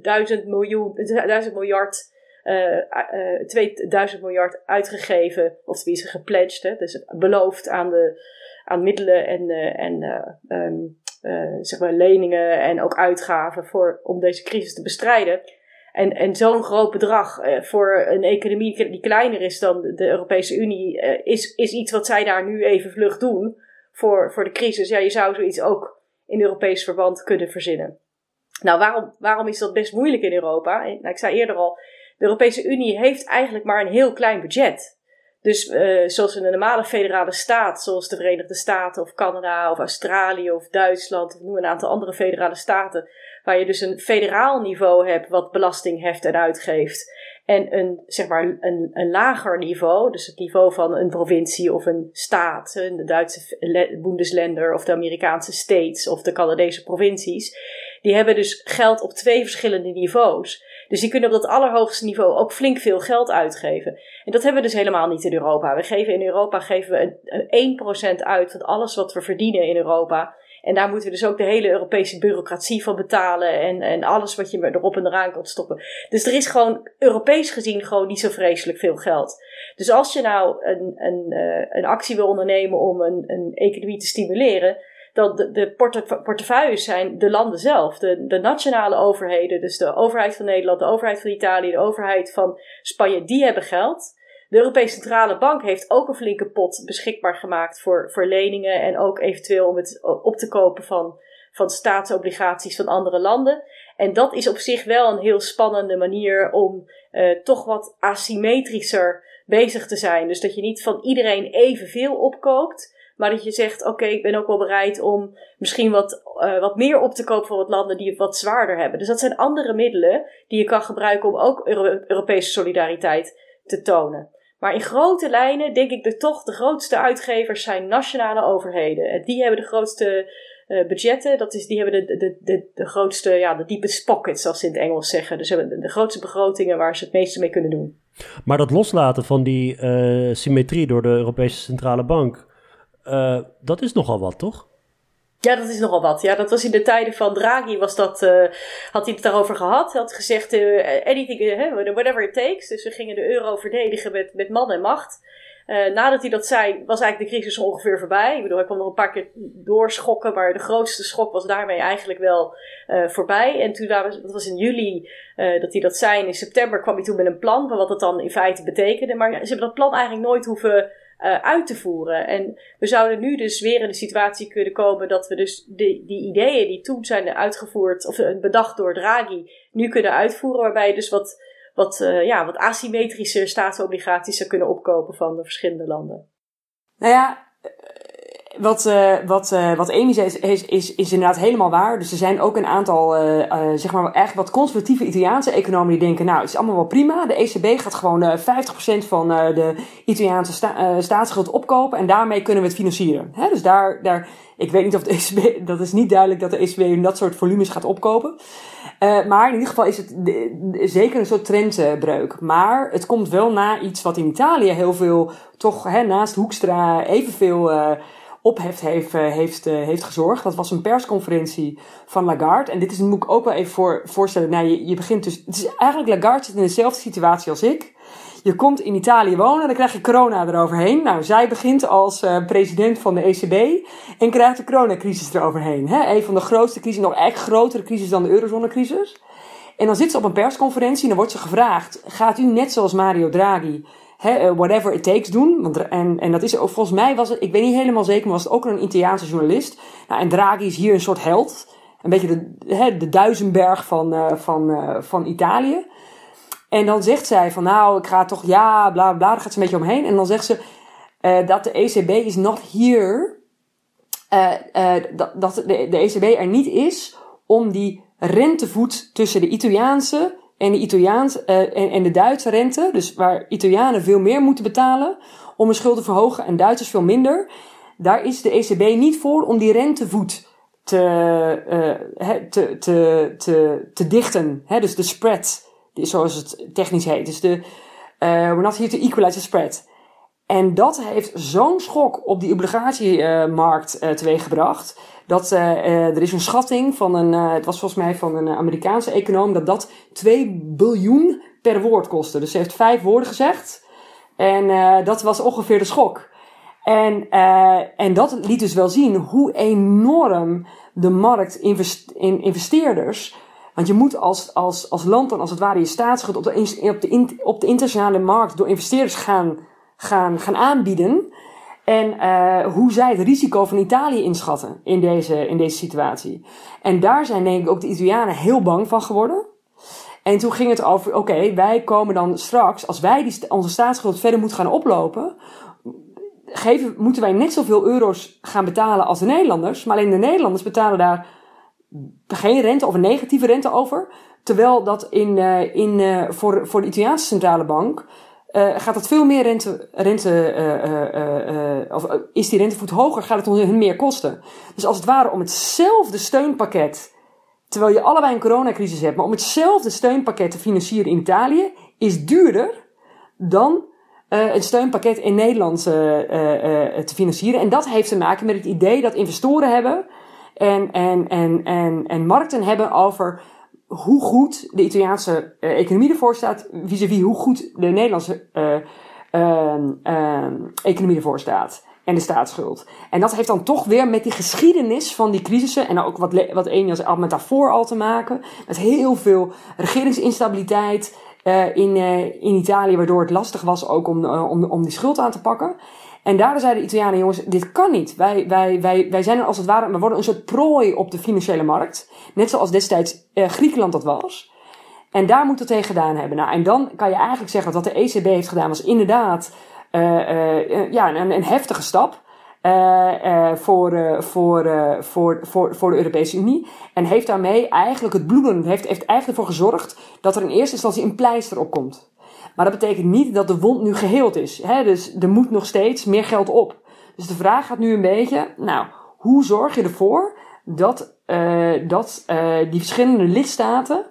duizend miljoen, duizend miljard uh, uh, 2000 miljard uitgegeven, of tenminste gepledged, hè, dus beloofd aan, de, aan middelen en, en um, zeg maar leningen en ook uitgaven voor, om deze crisis te bestrijden. En, en zo'n groot bedrag voor een economie die kleiner is dan de Europese Unie, is, is iets wat zij daar nu even vlug doen voor, voor de crisis. Ja, je zou zoiets ook in Europees verband kunnen verzinnen. Nou, waarom, waarom is dat best moeilijk in Europa? Nou, ik zei eerder al, de Europese Unie heeft eigenlijk maar een heel klein budget. Dus zoals een normale federale staat, zoals de Verenigde Staten of Canada of Australië of Duitsland of noem een aantal andere federale staten, waar je dus een federaal niveau hebt wat belasting heft en uitgeeft. En een, zeg maar, een, een lager niveau, dus het niveau van een provincie of een staat, de Duitse Bundesländer of de Amerikaanse states of de Canadese provincies, die hebben dus geld op twee verschillende niveaus. Dus die kunnen op dat allerhoogste niveau ook flink veel geld uitgeven. En dat hebben we dus helemaal niet in Europa. We geven in Europa geven we een, een 1% uit van alles wat we verdienen in Europa. En daar moeten we dus ook de hele Europese bureaucratie van betalen. En, en alles wat je erop en eraan kan stoppen. Dus er is gewoon Europees gezien gewoon niet zo vreselijk veel geld. Dus als je nou een, een, eh, een actie wil ondernemen om een, een economie te stimuleren dat de, de portefeuilles zijn de landen zelf. De, de nationale overheden, dus de overheid van Nederland, de overheid van Italië, de overheid van Spanje, die hebben geld. De Europese Centrale Bank heeft ook een flinke pot beschikbaar gemaakt voor, voor leningen en ook eventueel om het op te kopen van, van staatsobligaties van andere landen. En dat is op zich wel een heel spannende manier om uh, toch wat asymmetrischer bezig te zijn. Dus dat je niet van iedereen evenveel opkoopt. Maar dat je zegt, oké, ik ben ook wel bereid om misschien wat, uh, wat meer op te kopen van wat landen die het wat zwaarder hebben. Dus dat zijn andere middelen die je kan gebruiken om ook Euro Europese solidariteit te tonen. Maar in grote lijnen denk ik dat toch de grootste uitgevers zijn nationale overheden. En die hebben de grootste uh, budgetten. Dat is, die hebben de, de, de, de grootste, ja, de deepest pockets, zoals ze in het Engels zeggen. Dus hebben de, grootste begrotingen waar ze het meeste mee kunnen doen. Maar dat loslaten van die uh, symmetrie door de Europese Centrale Bank, uh, dat is nogal wat, toch? Ja, dat is nogal wat. Ja, dat was in de tijden van Draghi, was dat, uh, had hij het daarover gehad. Hij had gezegd, uh, anything, uh, whatever it takes. Dus we gingen de euro verdedigen met, met man en macht. nadat hij dat zei, was eigenlijk de crisis ongeveer voorbij. Ik bedoel, hij kwam nog een paar keer doorschokken, maar de grootste schok was daarmee eigenlijk wel voorbij. En toen, dat was in juli dat hij dat zei. In september kwam hij toen met een plan van wat dat dan in feite betekende. Maar ze hebben dat plan eigenlijk nooit hoeven uh, uit te voeren. En we zouden nu dus weer in de situatie kunnen komen dat we dus die, die ideeën die toen zijn uitgevoerd, of uh, bedacht door Draghi, nu kunnen uitvoeren. Waarbij je dus wat, wat, uh, ja, wat asymmetrische staatsobligaties zou kunnen opkopen van de verschillende landen. Nou ja, wat, uh, wat, uh, wat Amy zei is, is, is, inderdaad helemaal waar. Dus er zijn ook een aantal, uh, zeg maar, echt wat conservatieve Italiaanse economen die denken, nou, het is allemaal wel prima. De ECB gaat gewoon 50% van de Italiaanse sta staatsschuld opkopen en daarmee kunnen we het financieren. Hè? Dus daar, daar, ik weet niet of de ECB, dat is niet duidelijk dat de ECB dat soort volumes gaat opkopen. maar in ieder geval is het zeker een soort trendbreuk. Maar het komt wel na iets wat in Italië heel veel, toch hè, naast Hoekstra, evenveel opheft heeft, eh, heeft, eh, heeft gezorgd. Dat was een persconferentie van Lagarde. En dit is, moet ik ook wel even voor, voorstellen. Nou, je, je begint dus. Het is eigenlijk Lagarde zit in dezelfde situatie als ik. Je komt in Italië wonen, dan krijg je corona eroverheen. Nou, zij begint als uh, president van de ECB en krijgt de coronacrisis eroverheen. Hè? Een van de grootste crisis, nog echt grotere crisis dan de eurozonecrisis. En dan zit ze op een persconferentie en dan wordt ze gevraagd: gaat u net zoals Mario Draghi eh, whatever it takes doen. Want, en, en dat is ook, volgens mij was het, ik weet niet helemaal zeker, maar was het ook een Italiaanse journalist. Nou, en Draghi is hier een soort held. Een beetje de, hè, de duizendberg van, uh, van, uh, van Italië. En dan zegt zij van nou, ik ga toch ja, bla bla, daar gaat ze een beetje omheen. En dan zegt ze dat de ECB is not here. dat dat de, de ECB er niet is om die rentevoet tussen de Italiaanse en de, Italiaans, uh, en, en de Duitse rente, dus waar Italianen veel meer moeten betalen om hun schuld te verhogen en Duitsers veel minder, daar is de ECB niet voor om die rentevoet te, uh, te, te, te, te dichten. Hè? Dus de spread, zoals het technisch heet. Dus de, uh, we're not here to equalize the spread. En dat heeft zo'n schok op die obligatiemarkt uh, teweeggebracht dat uh, er is een schatting van een, het was volgens mij van een Amerikaanse econoom, dat dat 2 biljoen per woord kostte. Dus ze heeft vijf woorden gezegd. En dat was ongeveer de schok. En, en dat liet dus wel zien hoe enorm de markt in investeerders. Want je moet als, als, als land dan als het ware je staatsschuld op de, op, de, op de internationale markt door investeerders gaan, gaan, gaan aanbieden. En uh, hoe zij het risico van Italië inschatten in deze, in deze situatie. En daar zijn denk ik ook de Italianen heel bang van geworden. En toen ging het over, oké, wij komen dan straks, als wij die, onze staatsschuld verder moeten gaan oplopen, geven, moeten wij net zoveel euro's gaan betalen als de Nederlanders. Maar alleen de Nederlanders betalen daar geen rente of een negatieve rente over. Terwijl dat in, uh, in, uh, voor, voor de Italiaanse centrale bank uh, gaat het veel meer rente, rente uh, uh, of is die rentevoet hoger, gaat het hun meer kosten. Dus als het ware om hetzelfde steunpakket, terwijl je allebei een coronacrisis hebt, maar om hetzelfde steunpakket te financieren in Italië, is duurder dan een steunpakket in Nederland te financieren. En dat heeft te maken met het idee dat investoren hebben en, en, en, en, en markten hebben over hoe goed de Italiaanse uh, economie ervoor staat, vis-à-vis hoe goed de Nederlandse uh, uh, economie ervoor staat. En de staatsschuld. En dat heeft dan toch weer met die geschiedenis van die crisissen. En ook wat, wat Enias had met daarvoor al te maken. Met heel veel regeringsinstabiliteit. uh, in, in Italië, waardoor het lastig was ook om, om, om die schuld aan te pakken. En daardoor zeiden de Italianen, jongens, dit kan niet. Wij, wij, wij, wij zijn als het ware, we worden een soort prooi op de financiële markt. Net zoals destijds Griekenland dat was. En daar moeten we tegen gedaan hebben. Nou, en dan kan je eigenlijk zeggen dat wat de ECB heeft gedaan was inderdaad ja, een, een heftige stap. Voor, voor, voor, voor, voor de Europese Unie. En heeft daarmee eigenlijk het bloeden, heeft, heeft eigenlijk ervoor gezorgd dat er in eerste instantie een pleister op komt. Maar dat betekent niet dat de wond nu geheeld is. Hè? Dus er moet nog steeds meer geld op. Dus de vraag gaat nu een beetje, nou, hoe zorg je ervoor dat, dat die verschillende lidstaten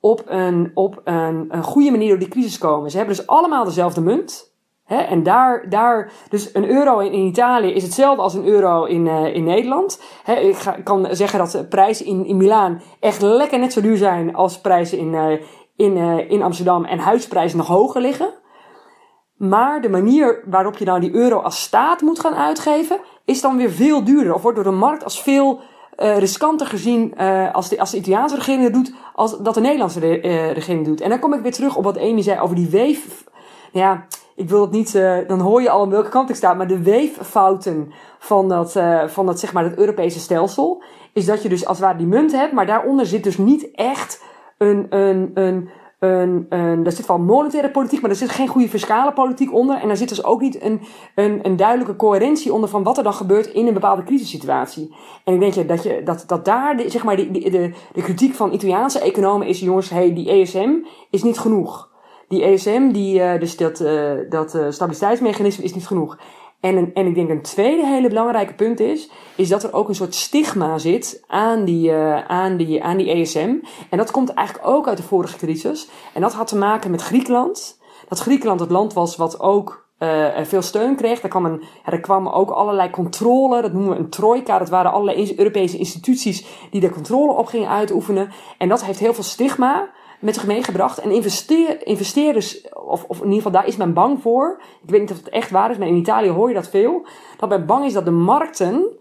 op, een, op een, goede manier door die crisis komen? Ze hebben dus allemaal dezelfde munt. En daar, daar, dus een euro in, in, Italië is hetzelfde als een euro in, uh, in Nederland. Ik kan zeggen dat prijzen in, in Milaan echt lekker net zo duur zijn als prijzen in, in, uh, in Amsterdam en huisprijzen nog hoger liggen. Maar de manier waarop je dan die euro als staat moet gaan uitgeven, is dan weer veel duurder. Of wordt door de markt als veel riskanter gezien als, de, als de Italiaanse regering het doet, als dat de Nederlandse regering doet. En dan kom ik weer terug op wat Amy zei over die weef. Ja, ik wil het niet, dan hoor je al aan welke kant ik sta, maar de weeffouten van dat, van dat, zeg maar, het Europese stelsel, is dat je dus als het ware die munt hebt, maar daaronder zit dus niet echt een, een, een, een, een, daar zit wel monetaire politiek, maar er zit geen goede fiscale politiek onder. En daar zit dus ook niet een, een, een duidelijke coherentie onder van wat er dan gebeurt in een bepaalde crisissituatie. En ik denk dat, je, dat, dat daar de, zeg maar, de, de, de kritiek van Italiaanse economen is, jongens, hey, die ESM is niet genoeg die ESM, die, uh, dus dat, uh, dat uh, stabiliteitsmechanisme is niet genoeg. En, een, en ik denk een tweede hele belangrijke punt is, is dat er ook een soort stigma zit aan die, aan die, aan die ESM. En dat komt eigenlijk ook uit de vorige crisis. En dat had te maken met Griekenland. Dat Griekenland het land was wat ook uh, veel steun kreeg. Er kwam, een, er kwam ook allerlei controle, dat noemen we een trojka. Dat waren allerlei Europese instituties die de controle op gingen uitoefenen. En dat heeft heel veel stigma met zich meegebracht. En investeer, investeerders, of, of in ieder geval daar is men bang voor. Ik weet niet of het echt waar is, maar in Italië hoor je dat veel. Dat men bang is dat de markten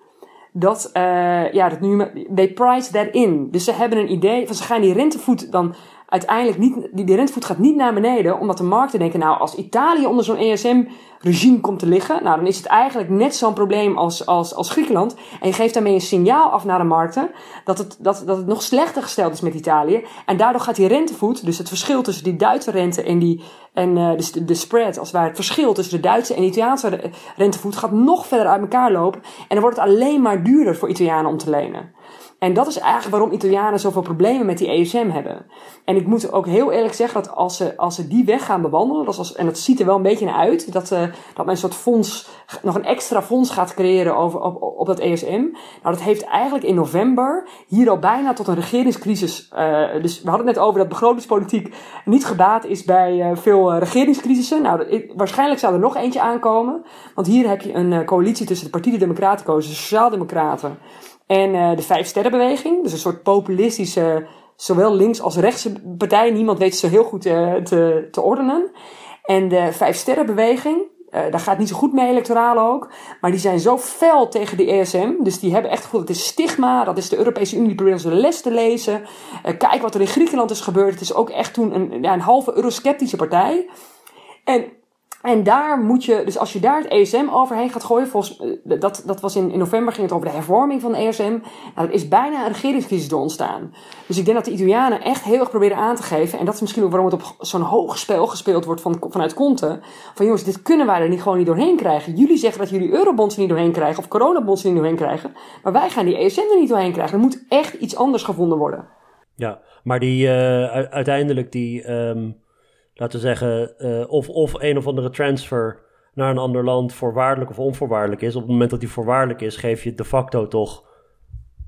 dat, uh, ja, dat nu, they price that in. Dus ze hebben een idee van ze gaan die rentevoet dan uiteindelijk niet, die, rentevoet gaat niet naar beneden, omdat de markten denken, nou, als Italië onder zo'n ESM-regime komt te liggen, nou, dan is het eigenlijk net zo'n probleem als, als, als Griekenland. En je geeft daarmee een signaal af naar de markten dat het, dat, dat het nog slechter gesteld is met Italië. En daardoor gaat die rentevoet, dus het verschil tussen die Duitse rente en die, en dus de, de spread, als het het verschil tussen de Duitse en Italiaanse rentevoet, gaat nog verder uit elkaar lopen. En dan wordt het alleen maar duurder voor Italianen om te lenen. En dat is eigenlijk waarom Italianen zoveel problemen met die ESM hebben. En ik moet ook heel eerlijk zeggen dat als ze, als ze die weg gaan bewandelen, dat als, en dat ziet er wel een beetje naar uit, dat, uh, dat men een soort fonds, nog een extra fonds gaat creëren over, op, op dat ESM. Nou, dat heeft eigenlijk in november hier al bijna tot een regeringscrisis. Uh, dus we hadden het net over dat begrotingspolitiek niet gebaat is bij uh, veel regeringscrisissen. Nou, waarschijnlijk zou er nog eentje aankomen. Want hier heb je een coalitie tussen de Partij Democratico, de Sociaaldemocraten en uh, de Vijf Sterrenbeweging. Dus een soort populistische, zowel links als rechtse partij. Niemand weet ze heel goed uh, te, te ordenen. En de Vijf Sterrenbeweging, uh, daar gaat niet zo goed mee electoraal ook. Maar die zijn zo fel tegen de ESM. Dus die hebben echt gevoeld, het is stigma. Dat is de Europese Unie die probeert les te lezen. kijk wat er in Griekenland is gebeurd. Het is ook echt toen een, ja, een halve eurosceptische partij. En en daar moet je, dus als je daar het ESM overheen gaat gooien, volgens, eh, dat, dat was in, in november ging het over de hervorming van de ESM. Nou, er is bijna een regeringscrisis door ontstaan. Dus ik denk dat de Italianen echt heel erg proberen aan te geven. En dat is misschien ook waarom het op zo'n hoog spel gespeeld wordt van, vanuit Conte. Van jongens, dit kunnen wij er niet gewoon niet doorheen krijgen. Jullie zeggen dat jullie eurobonds niet doorheen krijgen of coronabonds niet doorheen krijgen. Maar wij gaan die ESM er niet doorheen krijgen. Er moet echt iets anders gevonden worden. Ja, maar die uh, uiteindelijk die. Um laten we zeggen, uh, of, of een of andere transfer naar een ander land voorwaardelijk of onvoorwaardelijk is. Op het moment dat die voorwaardelijk is, geef je de facto toch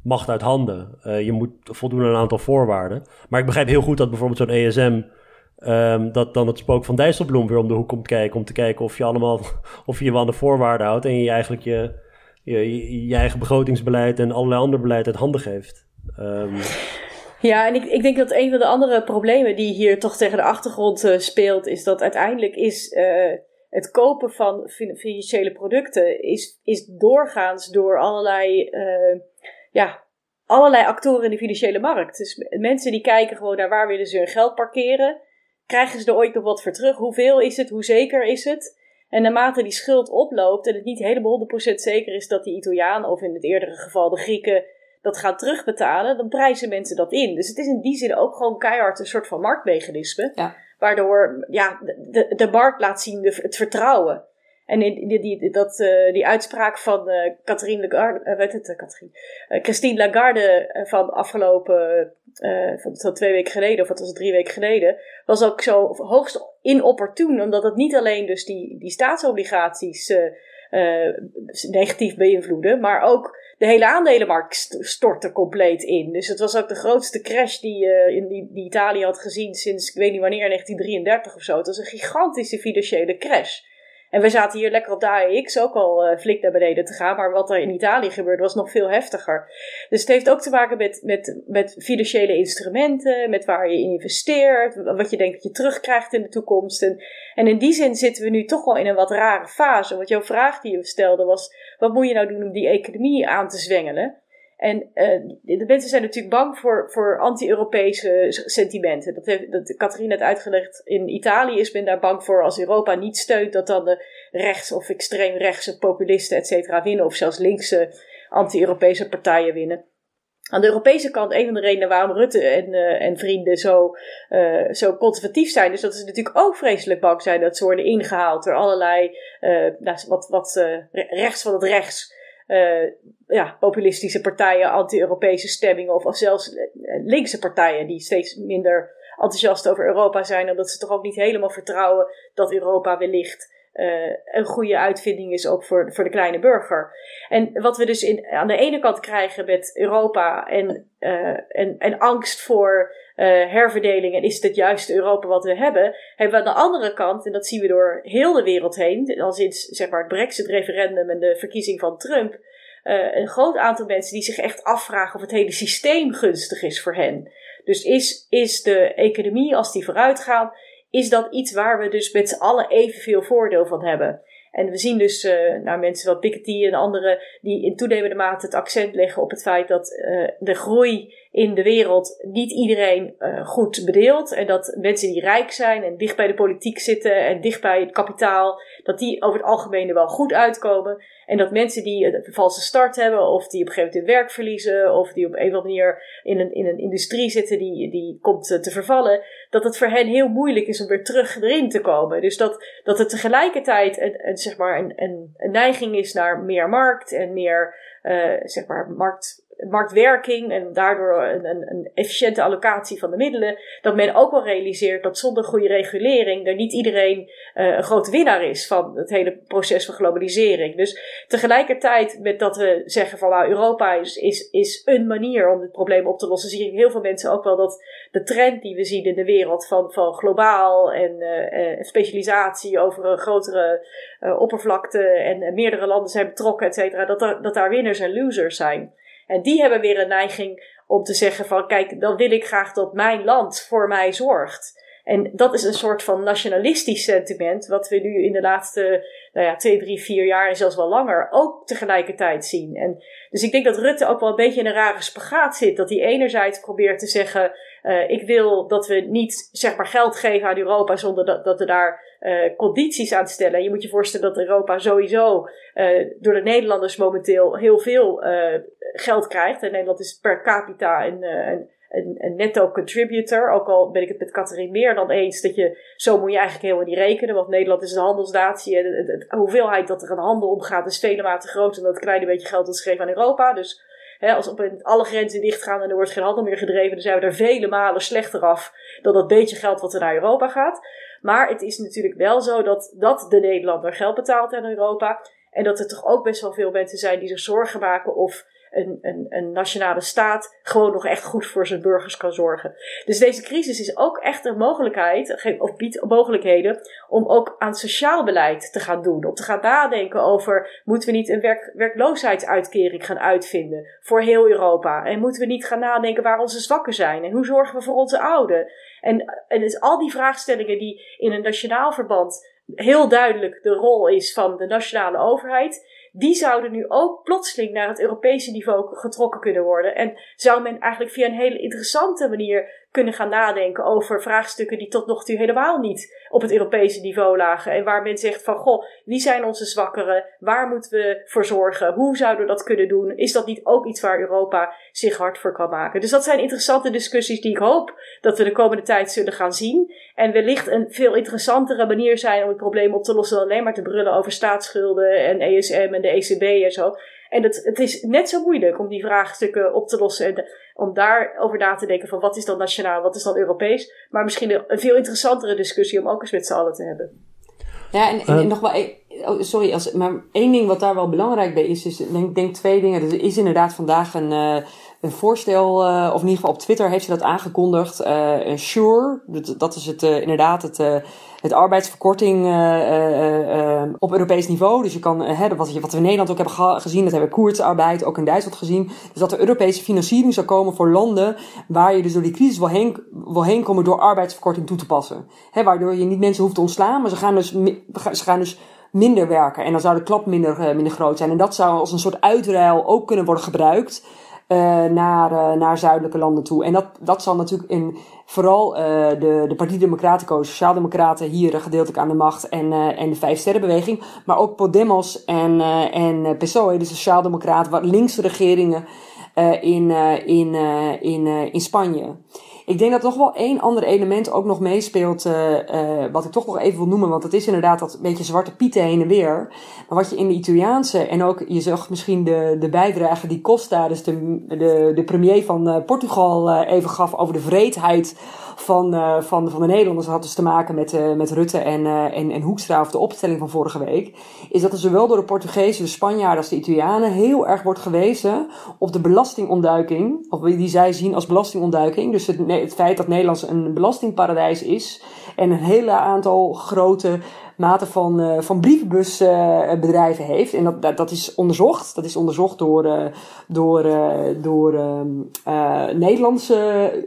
macht uit handen. Uh, je moet voldoen aan een aantal voorwaarden. Maar ik begrijp heel goed dat bijvoorbeeld zo'n ESM. Ehm, dat dan het spook van Dijsselbloem weer om de hoek komt kijken. Om te kijken of je allemaal. of je je wel aan de voorwaarden houdt. En je eigenlijk je, je, je eigen begrotingsbeleid en allerlei ander beleid uit handen geeft. Um, ja, en ik, ik denk dat een van de andere problemen die hier toch tegen de achtergrond uh, speelt, is dat uiteindelijk is uh, het kopen van financiële producten is, is doorgaans door allerlei, uh, ja, allerlei actoren in de financiële markt. Dus mensen die kijken gewoon naar waar willen ze hun geld parkeren. krijgen ze er ooit nog wat voor terug? Hoeveel is het? Hoe zeker is het? En naarmate die schuld oploopt en het niet helemaal 100% zeker is dat die Italianen, of in het eerdere geval de Grieken, dat gaan terugbetalen, dan prijzen mensen dat in. Dus het is in die zin ook gewoon keihard een soort van marktmechanisme. Ja. Waardoor ja, de, de markt laat zien de, het vertrouwen. En in, die, die, dat, uh, die uitspraak van uh, Catherine Lagarde, uh, weet het, Catherine, Christine Lagarde van afgelopen, van, van twee weken geleden, of wat was het, drie weken geleden, was ook zo hoogst inopportun, omdat het niet alleen dus die, die staatsobligaties negatief beïnvloedde, maar ook de hele aandelenmarkt stortte compleet in. Dus het was ook de grootste crash die, uh, in die, die Italië had gezien sinds, ik weet niet wanneer, 1933 of zo. Het was een gigantische financiële crash. En we zaten hier lekker op de AEX ook al uh, flink naar beneden te gaan. Maar wat er in Italië gebeurde was nog veel heftiger. Dus het heeft ook te maken met, met, met financiële instrumenten. Met waar je investeert. Wat je denkt dat je terugkrijgt in de toekomst. En, en in die zin zitten we nu toch wel in een wat rare fase. Want jouw vraag die je stelde was: wat moet je nou doen om die economie aan te zwengelen? En uh, de mensen zijn natuurlijk bang voor, voor anti-Europese sentimenten. Dat heeft dat Catherine net uitgelegd. In Italië is men daar bang voor als Europa niet steunt, dat dan de rechts- of extreemrechtse populisten, et cetera, winnen. Of zelfs linkse anti-Europese partijen winnen. Aan de Europese kant, een van de redenen waarom Rutte en, uh, en vrienden zo, zo conservatief zijn, is dat ze natuurlijk ook vreselijk bang zijn dat ze worden ingehaald door allerlei, uh, wat, wat rechts van het rechts uh, ja, populistische partijen, anti-Europese stemmingen of, zelfs eh, linkse partijen die steeds minder enthousiast over Europa zijn, omdat ze toch ook niet helemaal vertrouwen dat Europa wellicht uh, een goede uitvinding is ook voor, voor de kleine burger. En wat we dus in, aan de ene kant krijgen met Europa en, uh, en, en angst voor uh, herverdeling en is het juiste Europa wat we hebben, hebben we aan de andere kant, en dat zien we door heel de wereld heen, al sinds zeg maar, het Brexit-referendum en de verkiezing van Trump, een groot aantal mensen die zich echt afvragen of het hele systeem gunstig is voor hen. Dus is, is de economie, als die vooruit gaat, is dat iets waar we dus met z'n allen evenveel voordeel van hebben. En we zien dus uh, nou, mensen zoals Piketty en anderen die in toenemende mate het accent leggen op het feit dat uh, de groei in de wereld niet iedereen uh, goed bedeelt. En dat mensen die rijk zijn en dicht bij de politiek zitten en dicht bij het kapitaal, dat die over het algemeen er wel goed uitkomen. En dat mensen die een valse start hebben, of die op een gegeven moment werk verliezen, of die op een of andere manier in een, in een industrie zitten die, die komt te vervallen, dat het voor hen heel moeilijk is om weer terug erin te komen. Dus dat, dat het tegelijkertijd een, zeg maar een, een, neiging is naar meer markt en meer uh, zeg maar markt marktwerking en daardoor een, een, een, efficiënte allocatie van de middelen, dat men ook wel realiseert dat zonder goede regulering er niet iedereen uh, een grote winnaar is van het hele proces van globalisering. Dus tegelijkertijd met dat we zeggen van nou Europa is, is, is een manier om dit probleem op te lossen, zie ik heel veel mensen ook wel dat de trend die we zien in de wereld van, van globaal en uh, specialisatie over een grotere uh, oppervlakte en meerdere landen zijn betrokken, et cetera, dat, dat daar winners en losers zijn. En die hebben weer een neiging om te zeggen van kijk, dan wil ik graag dat mijn land voor mij zorgt. En dat is een soort van nationalistisch sentiment, wat we nu in de laatste nou ja, twee, drie, vier jaar en zelfs wel langer ook tegelijkertijd zien. En dus ik denk dat Rutte ook wel een beetje in een rare spagaat zit. Dat hij enerzijds probeert te zeggen, uh, ik wil dat we niet zeg maar geld geven aan Europa zonder dat, dat we daar uh, condities aan stellen. Je moet je voorstellen dat Europa sowieso uh, door de Nederlanders momenteel heel veel geld krijgt. En Nederland is per capita een, een een, een netto contributor. Ook al ben ik het met Catherine meer dan eens dat je zo moet je eigenlijk helemaal niet rekenen. Want Nederland is een handelsnatie en de, hoeveelheid dat er een handel omgaat is vele mate groter dan het kleine beetje geld dat ze geven aan Europa. Dus als op alle grenzen dichtgaan en er wordt geen handel meer gedreven, dan zijn we er vele malen slechter af dan dat beetje geld wat er naar Europa gaat. Maar het is natuurlijk wel zo dat, dat de Nederlander geld betaalt aan Europa. En dat er toch ook best wel veel mensen zijn die zich zorgen maken of een, een, een nationale staat gewoon nog echt goed voor zijn burgers kan zorgen. Dus deze crisis is ook echt een mogelijkheid, of biedt mogelijkheden, om ook aan sociaal beleid te gaan doen. Om te gaan nadenken over, moeten we niet een werk, werkloosheidsuitkering gaan uitvinden voor heel Europa? En moeten we niet gaan nadenken waar onze zwakken zijn? En hoe zorgen we voor onze ouden? En, en dus al die vraagstellingen die in een nationaal verband heel duidelijk de rol is van de nationale overheid die zouden nu ook plotseling naar het Europese niveau getrokken kunnen worden. En zou men eigenlijk via een hele interessante manier kunnen gaan nadenken over vraagstukken die tot nog toe helemaal niet op het Europese niveau lagen. En waar men zegt van, goh, wie zijn onze zwakkeren? Waar moeten we voor zorgen? Hoe zouden we dat kunnen doen? Is dat niet ook iets waar Europa zich hard voor kan maken? Dus dat zijn interessante discussies die ik hoop dat we de komende tijd zullen gaan zien. En wellicht een veel interessantere manier zijn om het probleem op te lossen dan alleen maar te brullen over staatsschulden en ESM en de ECB en zo. En het, het is net zo moeilijk om die vraagstukken op te lossen en om daarover na te denken van wat is dan nationaal, wat is dan Europees. Maar misschien een, veel interessantere discussie om ook eens met z'n allen te hebben. Ja, en, en, nog wel, oh, sorry, als, maar één ding wat daar wel belangrijk bij is, is denk, denk twee dingen. Er is inderdaad vandaag een, uh, een voorstel, uh, of in ieder geval op Twitter heeft ze dat aangekondigd. Uh, een Sure, dat, dat is het, inderdaad het het arbeidsverkorting uh, uh, op Europees niveau. Dus je kan, hè, wat, wat we in Nederland ook hebben gezien, dat hebben we koertsarbeid ook in Duitsland gezien. Dus dat er Europese financiering zou komen voor landen waar je dus door die crisis wil heen, wil heen komen door arbeidsverkorting toe te passen. Hè, waardoor je niet mensen hoeft te ontslaan, maar ze gaan dus, ze gaan dus minder werken. En dan zou de klap minder, minder groot zijn. En dat zou als een soort uitruil ook kunnen worden gebruikt. Uh, naar, uh, naar zuidelijke landen toe. En dat, dat zal natuurlijk in vooral uh, de, de Partij Democratico, Sociaaldemocraten hier gedeeltelijk aan de macht en, en de Vijf Sterrenbeweging. Maar ook Podemos en, en PSOE, de Sociaaldemocraten, wat linkse regeringen in, in, in, in Spanje. Ik denk dat toch wel één ander element ook nog meespeelt, uh, uh, wat ik toch nog even wil noemen, want het is inderdaad dat beetje zwarte pieten heen en weer. Maar wat je in de Italiaanse en ook, je zag misschien de, de bijdrage die Costa, dus de, de, de premier van uh, Portugal, even gaf over de vreedheid van, uh, van, van de Nederlanders had dus te maken met, uh, met Rutte en, uh, en, en Hoekstra, of de opstelling van vorige week, is dat er zowel door de Portugezen, de Spanjaarden als de Italianen heel erg wordt gewezen op de belastingontduiking, of die zij zien als belastingontduiking. Dus het, het feit dat Nederland een belastingparadijs is en een hele aantal grote mate van, uh, van brievenbusbedrijven uh, heeft. En dat, dat, dat, is onderzocht. Dat is onderzocht door, uh, door, door ehm, Nederlandse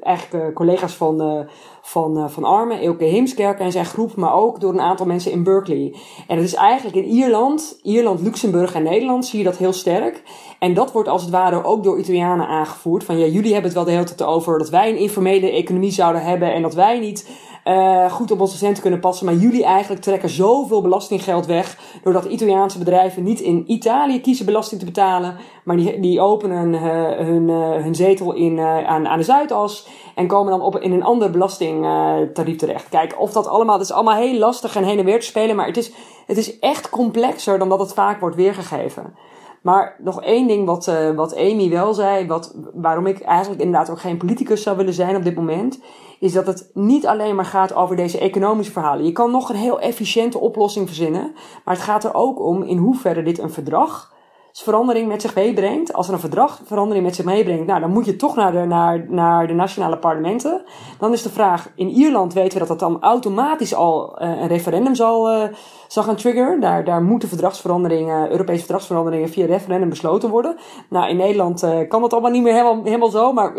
eigenlijk, collega's van, van, van Armen, Elke Heemskerk en zijn groep, maar ook door een aantal mensen in Berkeley. En dat is eigenlijk in Ierland, Ierland, Luxemburg en Nederland zie je dat heel sterk. En dat wordt als het ware ook door Italianen aangevoerd. Van ja, jullie hebben het wel de hele tijd over dat wij een informele economie zouden hebben en dat wij niet uh, goed op onze centen kunnen passen. Maar jullie eigenlijk trekken zoveel belastinggeld weg. Doordat Italiaanse bedrijven niet in Italië kiezen belasting te betalen. Maar die, die openen uh, hun, uh, hun zetel in, aan, aan de Zuidas. En komen dan op in een ander belastingtarief terecht. Kijk, of dat allemaal, het is allemaal heel lastig en heen en weer te spelen. Maar het is, het is echt complexer dan dat het vaak wordt weergegeven. Maar nog één ding wat, uh, wat Amy wel zei, wat, waarom ik eigenlijk inderdaad ook geen politicus zou willen zijn op dit moment, is dat het niet alleen maar gaat over deze economische verhalen. Je kan nog een heel efficiënte oplossing verzinnen, maar het gaat er ook om in hoeverre dit een verdrag verandering met zich meebrengt, als er een verdrag verandering met zich meebrengt, nou, dan moet je toch naar de, naar, de nationale parlementen. Dan is de vraag, in Ierland weten we dat dat dan automatisch al uh, een referendum zal, uh, zal gaan triggeren. Daar, daar moeten verdragsveranderingen, Europese verdragsveranderingen via referendum besloten worden. Nou, in Nederland uh, kan dat allemaal niet meer helemaal, helemaal zo, maar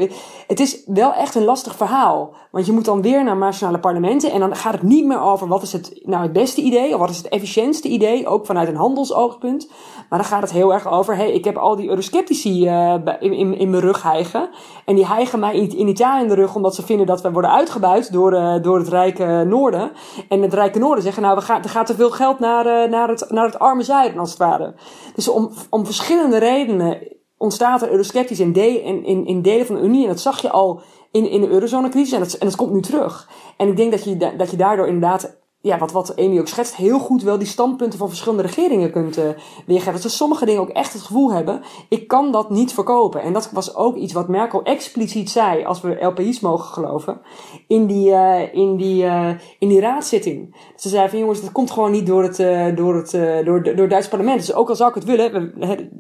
het is wel echt een lastig verhaal. Want je moet dan weer naar nationale parlementen en dan gaat het niet meer over wat is het nou het beste idee, of wat is het efficiëntste idee, ook vanuit een handelsoogpunt. Maar dan gaat het heel erg over, hey, ik heb al die eurosceptici uh, in, in, in mijn rug hijgen. En die hijgen mij in, in Italië in de rug omdat ze vinden dat we worden uitgebuit door, door het rijke noorden. En het rijke noorden zeggen, nou, we gaan, er gaat te veel naar, uh, naar, het, naar het arme zuiden als het ware. Dus om, om verschillende redenen ontstaat er eurosceptisch in, in, in delen van de Unie. En dat zag je al in, in de eurozonecrisis en dat, en dat komt nu terug. En ik denk dat je, dat je daardoor inderdaad ja, wat, wat Amy ook schetst, heel goed wel die standpunten van verschillende regeringen kunt uh, weergeven. Dat ze sommige dingen ook echt het gevoel hebben, ik kan dat niet verkopen. En dat was ook iets wat Merkel expliciet zei, als we LPI's mogen geloven, in die, uh, in die, uh, in die raadszitting. Ze zei van jongens, dat komt gewoon niet door het, door het, door, door het Duitse parlement. Dus ook al zou ik het willen,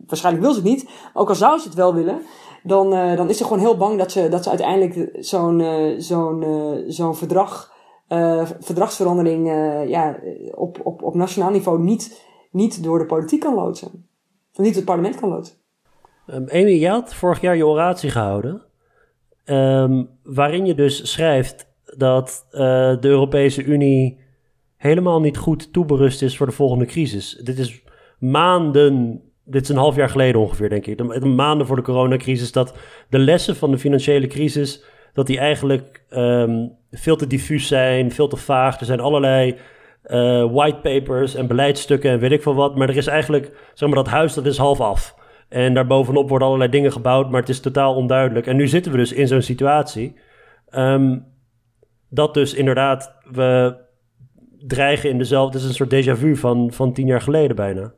waarschijnlijk wil ze het niet, ook al zou ze het wel willen, dan, dan is ze gewoon heel bang dat ze, dat ze uiteindelijk zo'n, zo'n, zo'n verdrag uh, verdragsverandering uh, ja, op, op, op nationaal niveau niet, niet door de politiek kan loodsen. Niet het parlement kan loodsen. Um, Amy, had vorig jaar je oratie gehouden. Um, waarin je dus schrijft dat uh, de Europese Unie helemaal niet goed toeberust is voor de volgende crisis. Dit is maanden, dit is een half jaar geleden ongeveer, denk ik. De, maanden voor de coronacrisis, dat de lessen van de financiële crisis dat die eigenlijk ehm, veel te diffuus zijn, veel te vaag. Er zijn allerlei uh, whitepapers en beleidsstukken en weet ik veel wat. Maar er is eigenlijk, zeg maar, dat huis dat is half af. En daarbovenop worden allerlei dingen gebouwd, maar het is totaal onduidelijk. En nu zitten we dus in zo'n situatie. Um, dat dus inderdaad, we dreigen in dezelfde. Het is een soort déjà vu van, van tien jaar geleden bijna.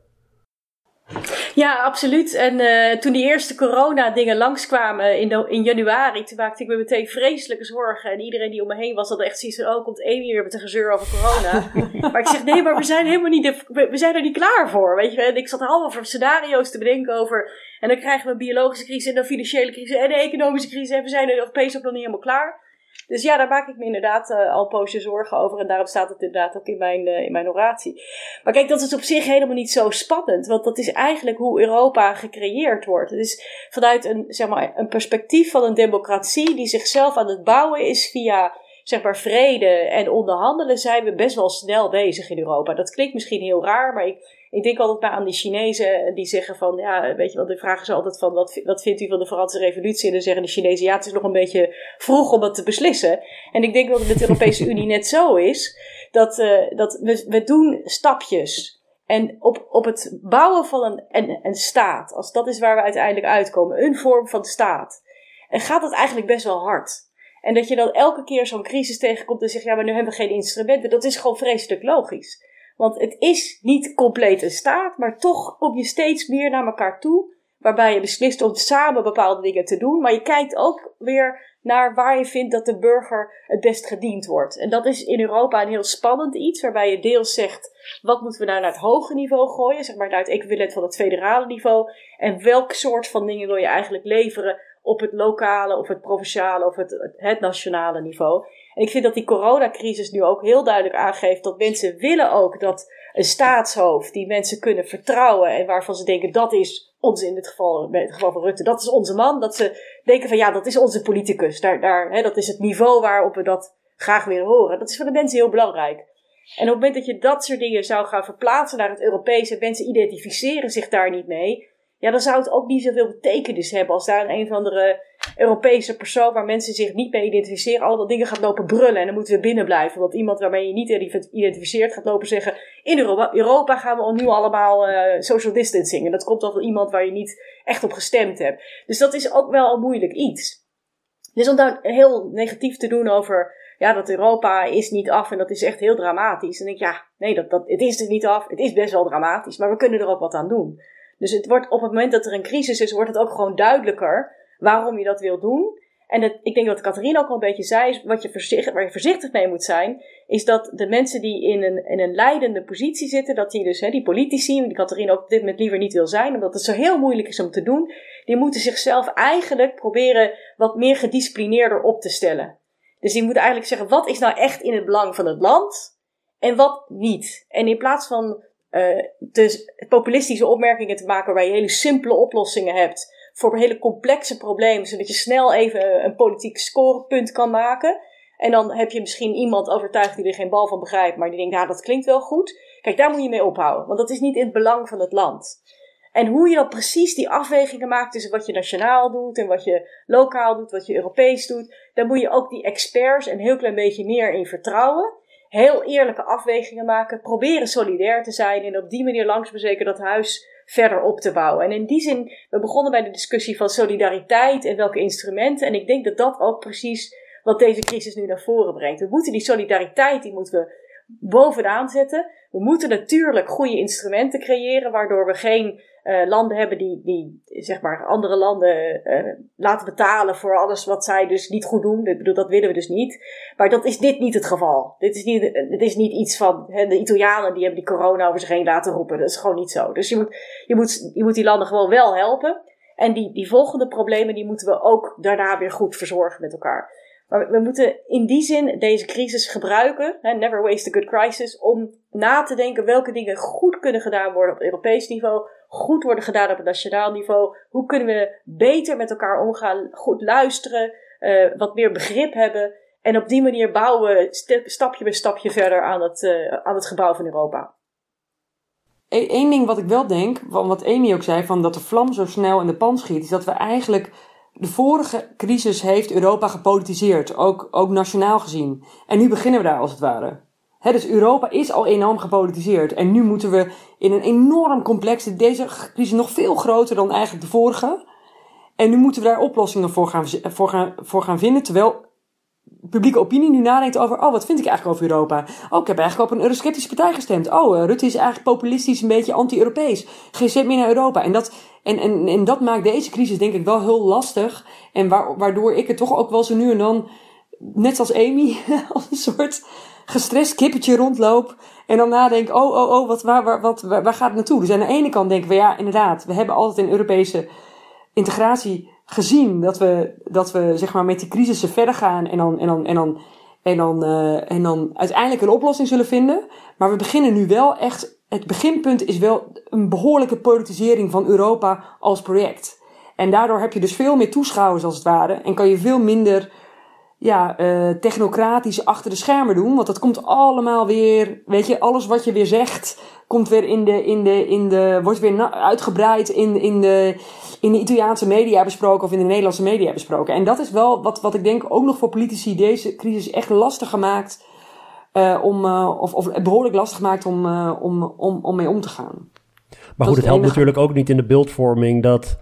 Ja, absoluut. En uh, toen die eerste corona-dingen langskwamen in, in januari, toen maakte ik me meteen vreselijke zorgen. En iedereen die om me heen was, had echt zoiets van: oh, komt Amy weer met een gezeur over corona. maar ik zeg: nee, maar we zijn helemaal niet, de, we, zijn er niet klaar voor. Weet je, en ik zat allemaal voor scenario's te bedenken over. En dan krijgen we een biologische crisis en een financiële crisis en een economische crisis. En we zijn er Europees ook nog niet helemaal klaar. Dus ja, daar maak ik me inderdaad uh, al poosje zorgen over. En daarom staat het inderdaad ook in mijn, uh, in mijn oratie. Maar kijk, dat is op zich helemaal niet zo spannend. Want dat is eigenlijk hoe Europa gecreëerd wordt. Het is vanuit een, zeg maar, een perspectief van een democratie die zichzelf aan het bouwen is via zeg maar vrede en onderhandelen zijn we best wel snel bezig in Europa. Dat klinkt misschien heel raar, maar ik, ik denk altijd maar aan die Chinezen die zeggen van, ja, weet je wel, de vragen ze altijd van, wat, wat vindt u van de Franse revolutie? En dan zeggen de Chinezen, ja, het is nog een beetje vroeg om dat te beslissen. En ik denk dat het met de Europese Unie net zo is, dat, uh, dat we, we doen stapjes. En op, op het bouwen van een, een, een staat, als dat is waar we uiteindelijk uitkomen, een vorm van staat, en gaat het eigenlijk best wel hard. En dat je dan elke keer zo'n crisis tegenkomt en zegt, ja, maar nu hebben we geen instrumenten, dat is gewoon vreselijk logisch. Want het is niet compleet een staat, maar toch kom je steeds meer naar elkaar toe. Waarbij je beslist om samen bepaalde dingen te doen. Maar je kijkt ook weer naar waar je vindt dat de burger het best gediend wordt. En dat is in Europa een heel spannend iets. Waarbij je deels zegt, wat moeten we nou naar het hoge niveau gooien? Zeg maar naar het equivalent van het federale niveau. En welk soort van dingen wil je eigenlijk leveren op het lokale of het provinciale of het, het nationale niveau? En ik vind dat die coronacrisis nu ook heel duidelijk aangeeft dat mensen willen ook dat een staatshoofd die mensen kunnen vertrouwen en waarvan ze denken dat is ons in dit geval, in het geval van Rutte, dat is onze man. Dat ze denken van ja, dat is onze politicus. Daar, daar, hè, dat is het niveau waarop we dat graag willen horen. Dat is voor de mensen heel belangrijk. En op het moment dat je dat soort dingen zou gaan verplaatsen naar het Europese, mensen identificeren zich daar niet mee, ja, dan zou het ook niet zoveel betekenis hebben als daar een, een of andere Europese persoon waar mensen zich niet mee identificeren, allemaal dingen gaat lopen brullen. En dan moeten we binnen blijven. Want iemand waarmee je niet identificeert gaat lopen zeggen: In Europa, gaan we nu allemaal uh, social distancing. En dat komt dan van iemand waar je niet echt op gestemd hebt. Dus dat is ook wel een moeilijk iets. Dus om daar heel negatief te doen over ja, dat Europa is niet af en dat is echt heel dramatisch. En ik, ja, nee, dat, dat, het is er niet af. Het is best wel dramatisch, maar we kunnen er ook wat aan doen. Dus het wordt op het moment dat er een crisis is, wordt het ook gewoon duidelijker waarom je dat wil doen. En ik denk dat Catharina ook al een beetje zei, wat je voorzichtig, waar je voorzichtig mee moet zijn, is dat de mensen die in een, in een leidende positie zitten, dat die dus, hè, die politici, die Catharina ook op dit moment liever niet wil zijn, omdat het zo heel moeilijk is om te doen, die moeten zichzelf eigenlijk proberen wat meer gedisciplineerder op te stellen. Dus die moeten eigenlijk zeggen, wat is nou echt in het belang van het land en wat niet? En in plaats van dus populistische opmerkingen te maken waarbij je hele simpele oplossingen hebt voor hele complexe problemen, zodat je snel even een politiek scorepunt kan maken. En dan heb je misschien iemand overtuigd die er geen bal van begrijpt, maar die denkt, ja, dat klinkt wel goed. Kijk, daar moet je mee ophouden, want dat is niet in het belang van het land. En hoe je dan precies die afwegingen maakt tussen wat je nationaal doet en wat je lokaal doet, wat je Europees doet, daar moet je ook die experts een heel klein beetje meer in vertrouwen heel eerlijke afwegingen maken, proberen solidair te zijn en op die manier langzaam dat huis verder op te bouwen. En in die zin, we begonnen bij de discussie van solidariteit en welke instrumenten. En ik denk dat dat ook precies wat deze crisis nu naar voren brengt. We moeten die solidariteit, die moeten we bovenaan zetten. We moeten natuurlijk goede instrumenten creëren, waardoor we geen uh, landen hebben die, die zeg maar andere landen uh, laten betalen voor alles wat zij dus niet goed doen. Ik bedoel, dat willen we dus niet. Maar dat is dit niet het geval. Dit is niet, dit is niet iets van hè, de Italianen die hebben die corona over zich heen laten roepen. Dat is gewoon niet zo. Dus je moet, je moet, je moet die landen gewoon wel helpen. En die, die volgende problemen, die moeten we ook daarna weer goed verzorgen met elkaar. Maar we moeten in die zin deze crisis gebruiken, hè, never waste a good crisis, om na te denken welke dingen goed kunnen gedaan worden op Europees niveau, goed worden gedaan op het nationaal niveau. Hoe kunnen we beter met elkaar omgaan, goed luisteren, uh, wat meer begrip hebben. En op die manier bouwen we stapje bij stapje verder aan het, uh, aan het gebouw van Europa. Eén ding wat ik wel denk, wat Amy ook zei, van dat de vlam zo snel in de pan schiet, is dat we eigenlijk de vorige crisis heeft Europa gepolitiseerd, ook, ook nationaal gezien. En nu beginnen we daar als het ware. Dus Europa is al enorm gepolitiseerd. En nu moeten we in een enorm complexe, deze crisis nog veel groter dan eigenlijk de vorige. En nu moeten we daar oplossingen voor gaan, voor gaan, voor gaan vinden. Terwijl publieke opinie nu nadenkt over, oh, wat vind ik eigenlijk over Europa? Oh, ik heb eigenlijk op een eurosceptische partij gestemd. Oh, uh, Rutte is eigenlijk populistisch een beetje anti-Europees. Geen zet meer naar Europa. En dat, en, en, en dat maakt deze crisis denk ik wel heel lastig. En waardoor ik het toch ook wel zo nu en dan, net als Amy, als een soort gestrest kippetje rondloop. En dan nadenk, oh, oh, oh, wat, waar, waar, wat, waar, gaat het naartoe? Dus aan de ene kant denken we, ja, inderdaad, we hebben altijd in Europese integratie gezien dat we, dat we zeg maar met die crisissen verder gaan en dan, en dan, en dan, en dan, uh, en dan uiteindelijk een oplossing zullen vinden. Maar we beginnen nu wel echt, het beginpunt is wel een behoorlijke politisering van Europa als project. En daardoor heb je dus veel meer toeschouwers als het ware en kan je veel minder ja, uh, technocratisch achter de schermen doen. Want dat komt allemaal weer, weet je, alles wat je weer zegt, komt weer in de, in de, in de, wordt weer uitgebreid in, in de, in de Italiaanse media besproken of in de Nederlandse media besproken. En dat is wel wat, wat ik denk ook nog voor politici deze crisis echt lastig gemaakt, uh, om, uh, of, of behoorlijk lastig gemaakt om, om, om, om mee om te gaan. Maar goed, het helpt natuurlijk ook niet in de beeldvorming dat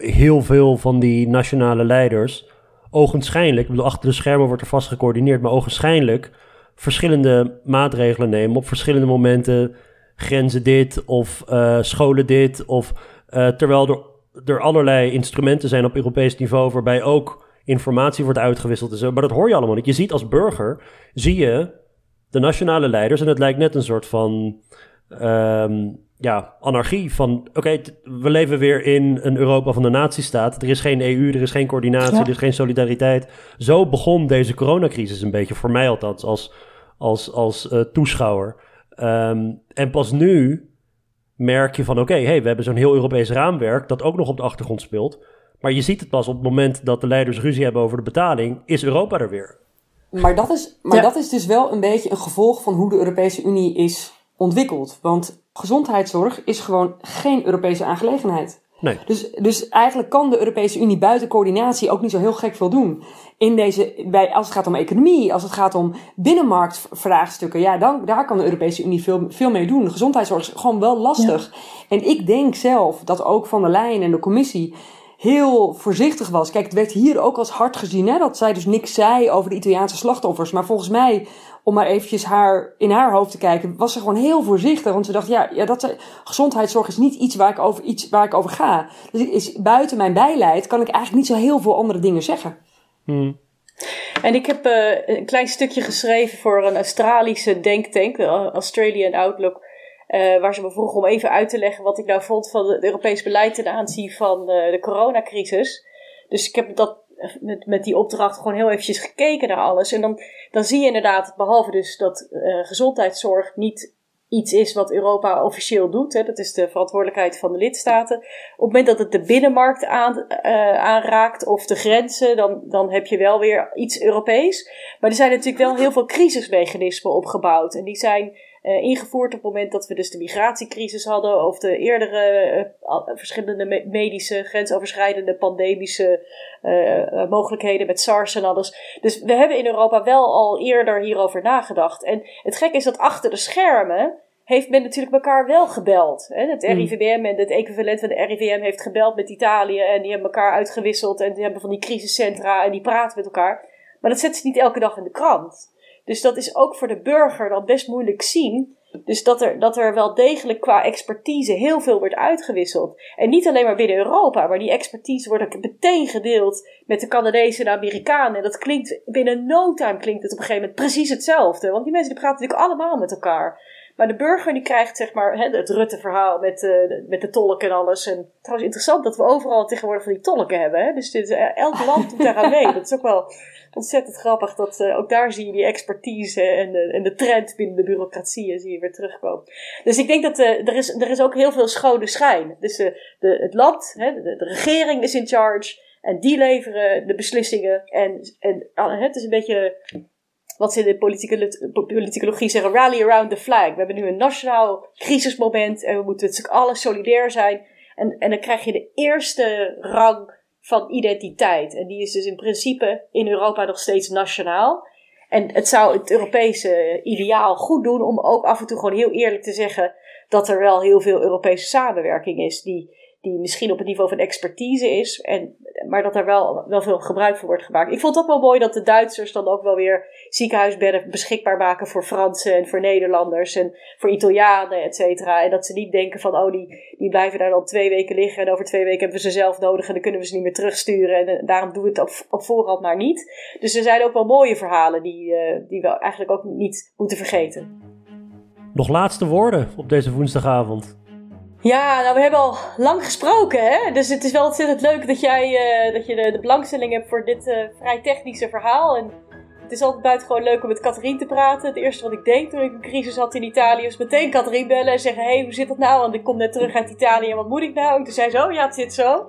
heel veel van die nationale leiders ogenschijnlijk, ik bedoel, achter de schermen wordt er vast gecoördineerd, maar ogenschijnlijk verschillende maatregelen nemen op verschillende momenten. Grenzen dit of uh, scholen dit. Of uh, terwijl er, er allerlei instrumenten zijn op Europees niveau waarbij ook informatie wordt uitgewisseld. Maar dat hoor je allemaal niet. Je ziet als burger, zie je de nationale leiders en het lijkt net een soort van um, ja, anarchie van, oké, we leven weer in een Europa van de nazistaat. Er is geen EU, er is geen coördinatie, er is geen solidariteit. Zo begon deze coronacrisis een beetje, voor mij althans, als, als, als uh, toeschouwer. Um, en pas nu merk je van, oké, hey, we hebben zo'n heel Europees raamwerk dat ook nog op de achtergrond speelt. Maar je ziet het pas op het moment dat de leiders ruzie hebben over de betaling, is Europa er weer. Maar dat is, maar ja. dat is dus wel een beetje een gevolg van hoe de Europese Unie is ontwikkeld. Want gezondheidszorg is gewoon geen Europese aangelegenheid. Nee. Dus, dus eigenlijk kan de Europese Unie buiten coördinatie ook niet zo heel gek veel doen. In deze, bij, als het gaat om economie, als het gaat om binnenmarktvraagstukken, ja, dan, daar kan de Europese Unie veel, veel mee doen. De gezondheidszorg is gewoon wel lastig. Ja. En ik denk zelf dat ook Van der Leyen en de commissie heel voorzichtig was. Kijk, het werd hier ook als hard gezien, hè, dat zij dus niks zei over de Italiaanse slachtoffers. Maar volgens mij om maar eventjes haar, in haar hoofd te kijken, was ze gewoon heel voorzichtig. Want ze dacht, ja, ja dat, gezondheidszorg is niet iets waar ik over, iets waar ik over ga. Dus is, buiten mijn bijleid kan ik eigenlijk niet zo heel veel andere dingen zeggen. Hmm. En ik heb uh, een klein stukje geschreven voor een Australische denktank, de Australian Outlook. Uh, waar ze me vroegen om even uit te leggen wat ik nou vond van het Europees beleid ten aanzien van uh, de coronacrisis. Dus ik heb dat met, met die opdracht gewoon heel eventjes gekeken naar alles. En dan, dan zie je inderdaad, behalve dus dat uh, gezondheidszorg niet iets is wat Europa officieel doet. Hè, dat is de verantwoordelijkheid van de lidstaten. Op het moment dat het de binnenmarkt aan, uh, aanraakt of de grenzen, dan, dan heb je wel weer iets Europees. Maar er zijn natuurlijk wel heel veel crisismechanismen opgebouwd. En die zijn uh, ingevoerd op het moment dat we dus de migratiecrisis hadden of de eerdere uh, verschillende me medische, grensoverschrijdende pandemische uh, mogelijkheden met SARS en alles. Dus we hebben in Europa wel al eerder hierover nagedacht. En het gekke is dat achter de schermen heeft men natuurlijk elkaar wel gebeld. Hè? Het hmm. RIVM en het equivalent van de RIVM heeft gebeld met Italië en die hebben elkaar uitgewisseld en die hebben van die crisiscentra en die praten met elkaar. Maar dat zetten ze niet elke dag in de krant. Dus dat is ook voor de burger dan best moeilijk zien. Dus dat er, dat er wel degelijk qua expertise heel veel wordt uitgewisseld. En niet alleen maar binnen Europa, maar die expertise wordt ook meteen gedeeld met de Canadezen en de Amerikanen. En dat klinkt binnen no time klinkt het op een gegeven moment precies hetzelfde. Want die mensen die praten natuurlijk allemaal met elkaar. Maar de burger die krijgt zeg maar hè, het Rutte-verhaal met, uh, met de tolken en alles. En trouwens interessant dat we overal tegenwoordig van die tolken hebben. Hè? Dus dit, uh, elk land doet aan mee. Dat is ook wel ontzettend grappig. Dat, uh, ook daar zie je die expertise en de, en de trend binnen de bureaucratie zie je weer terugkomen. Dus ik denk dat er, is, er is ook heel veel schone schijn. Dus de, het land, hè, de, de regering is in charge. En die leveren de beslissingen. En, en het is een beetje wat ze in de politicologie zeggen, rally around the flag. We hebben nu een nationaal crisismoment en we moeten met z'n solidair zijn. En, en dan krijg je de eerste rang van identiteit. En die is dus in principe in Europa nog steeds nationaal. En het zou het Europese ideaal goed doen om ook af en toe gewoon heel eerlijk te zeggen dat er wel heel veel Europese samenwerking is. Die, die misschien op het niveau van expertise is, en, maar dat er wel, wel veel gebruik van wordt gemaakt. Ik vond het ook wel mooi dat de Duitsers dan ook wel weer ziekenhuisbedden beschikbaar maken voor Fransen en voor Nederlanders en voor Italianen, et cetera. En dat ze niet denken van, oh, die, die blijven daar dan twee weken liggen en over twee weken hebben we ze zelf nodig en dan kunnen we ze niet meer terugsturen. En, eh, daarom doen we het op, op voorhand maar niet. Dus er zijn ook wel mooie verhalen die, uh, die we eigenlijk ook niet moeten vergeten. Nog laatste woorden op deze woensdagavond. Ja, nou we hebben al lang gesproken, hè? Dus het is wel ontzettend leuk dat jij uh, dat je de, de, belangstelling hebt voor dit uh, vrij technische verhaal. En het is altijd buitengewoon leuk om met Catherine te praten. Het eerste wat ik deed toen ik een crisis had in Italië was meteen Catherine bellen en zeggen: hey, hoe zit dat nou? Want ik kom net terug uit Italië wat moet ik nou? En toen zei ze: Oh ja, het zit zo.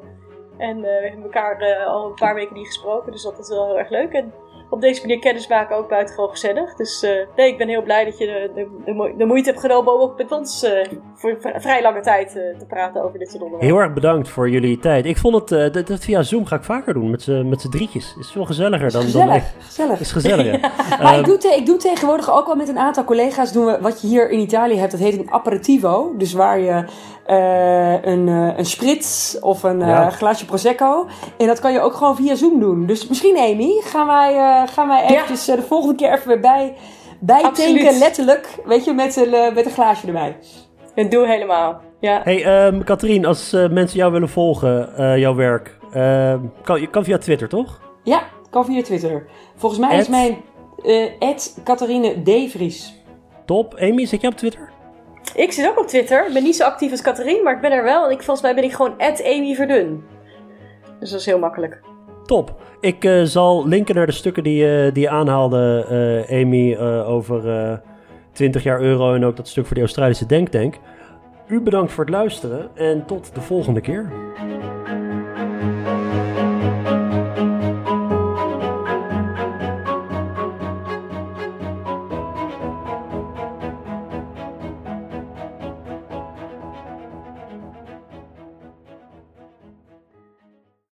En uh, we hebben elkaar al een paar weken niet gesproken, dus dat is wel heel erg leuk. Op deze manier kennis maken ook buitengewoon gezellig. Dus uh, nee, ik ben heel blij dat je de, de, de moeite hebt genomen om ook met ons uh, voor vrij lange tijd uh, te praten over dit soort onderwerpen. Heel erg bedankt voor jullie tijd. Ik vond het, dat, dat, via Zoom ga ik vaker doen, met z'n drietjes. Is veel gezelliger dan... Gezellig, dan, gezellig. Is gezelliger. ja. Maar ik doe, te, ik doe tegenwoordig ook al met een aantal collega's, doen we, wat je hier in Italië hebt, dat heet een aperitivo. Dus waar je uh, een, uh, een sprits of een ja. uh, glaasje prosecco. En dat kan je ook gewoon via Zoom doen. Dus misschien Amy, gaan wij, gaan wij eventjes ja. de volgende keer even weer bij, bij tanken, letterlijk. Weet je, met een, met een glaasje erbij. Dat doe helemaal. Ja. Hey, um, Katrien, als mensen jou willen volgen, jouw werk, kan, kan via Twitter, toch? Ja, kan via Twitter. Volgens mij is mijn Catharine Devries. Top. Amy, zit jij op Twitter? Ik zit ook op Twitter. Ik ben niet zo actief als Catherine, maar ik ben er wel. En ik, volgens mij ben ik gewoon Amy Verdun. Dus dat is heel makkelijk. Top. Ik uh, zal linken naar de stukken die, uh, die je aanhaalde, uh, Amy, over 20 jaar euro en ook dat stuk voor de Australische Denktank. U bedankt voor het luisteren en tot de volgende keer.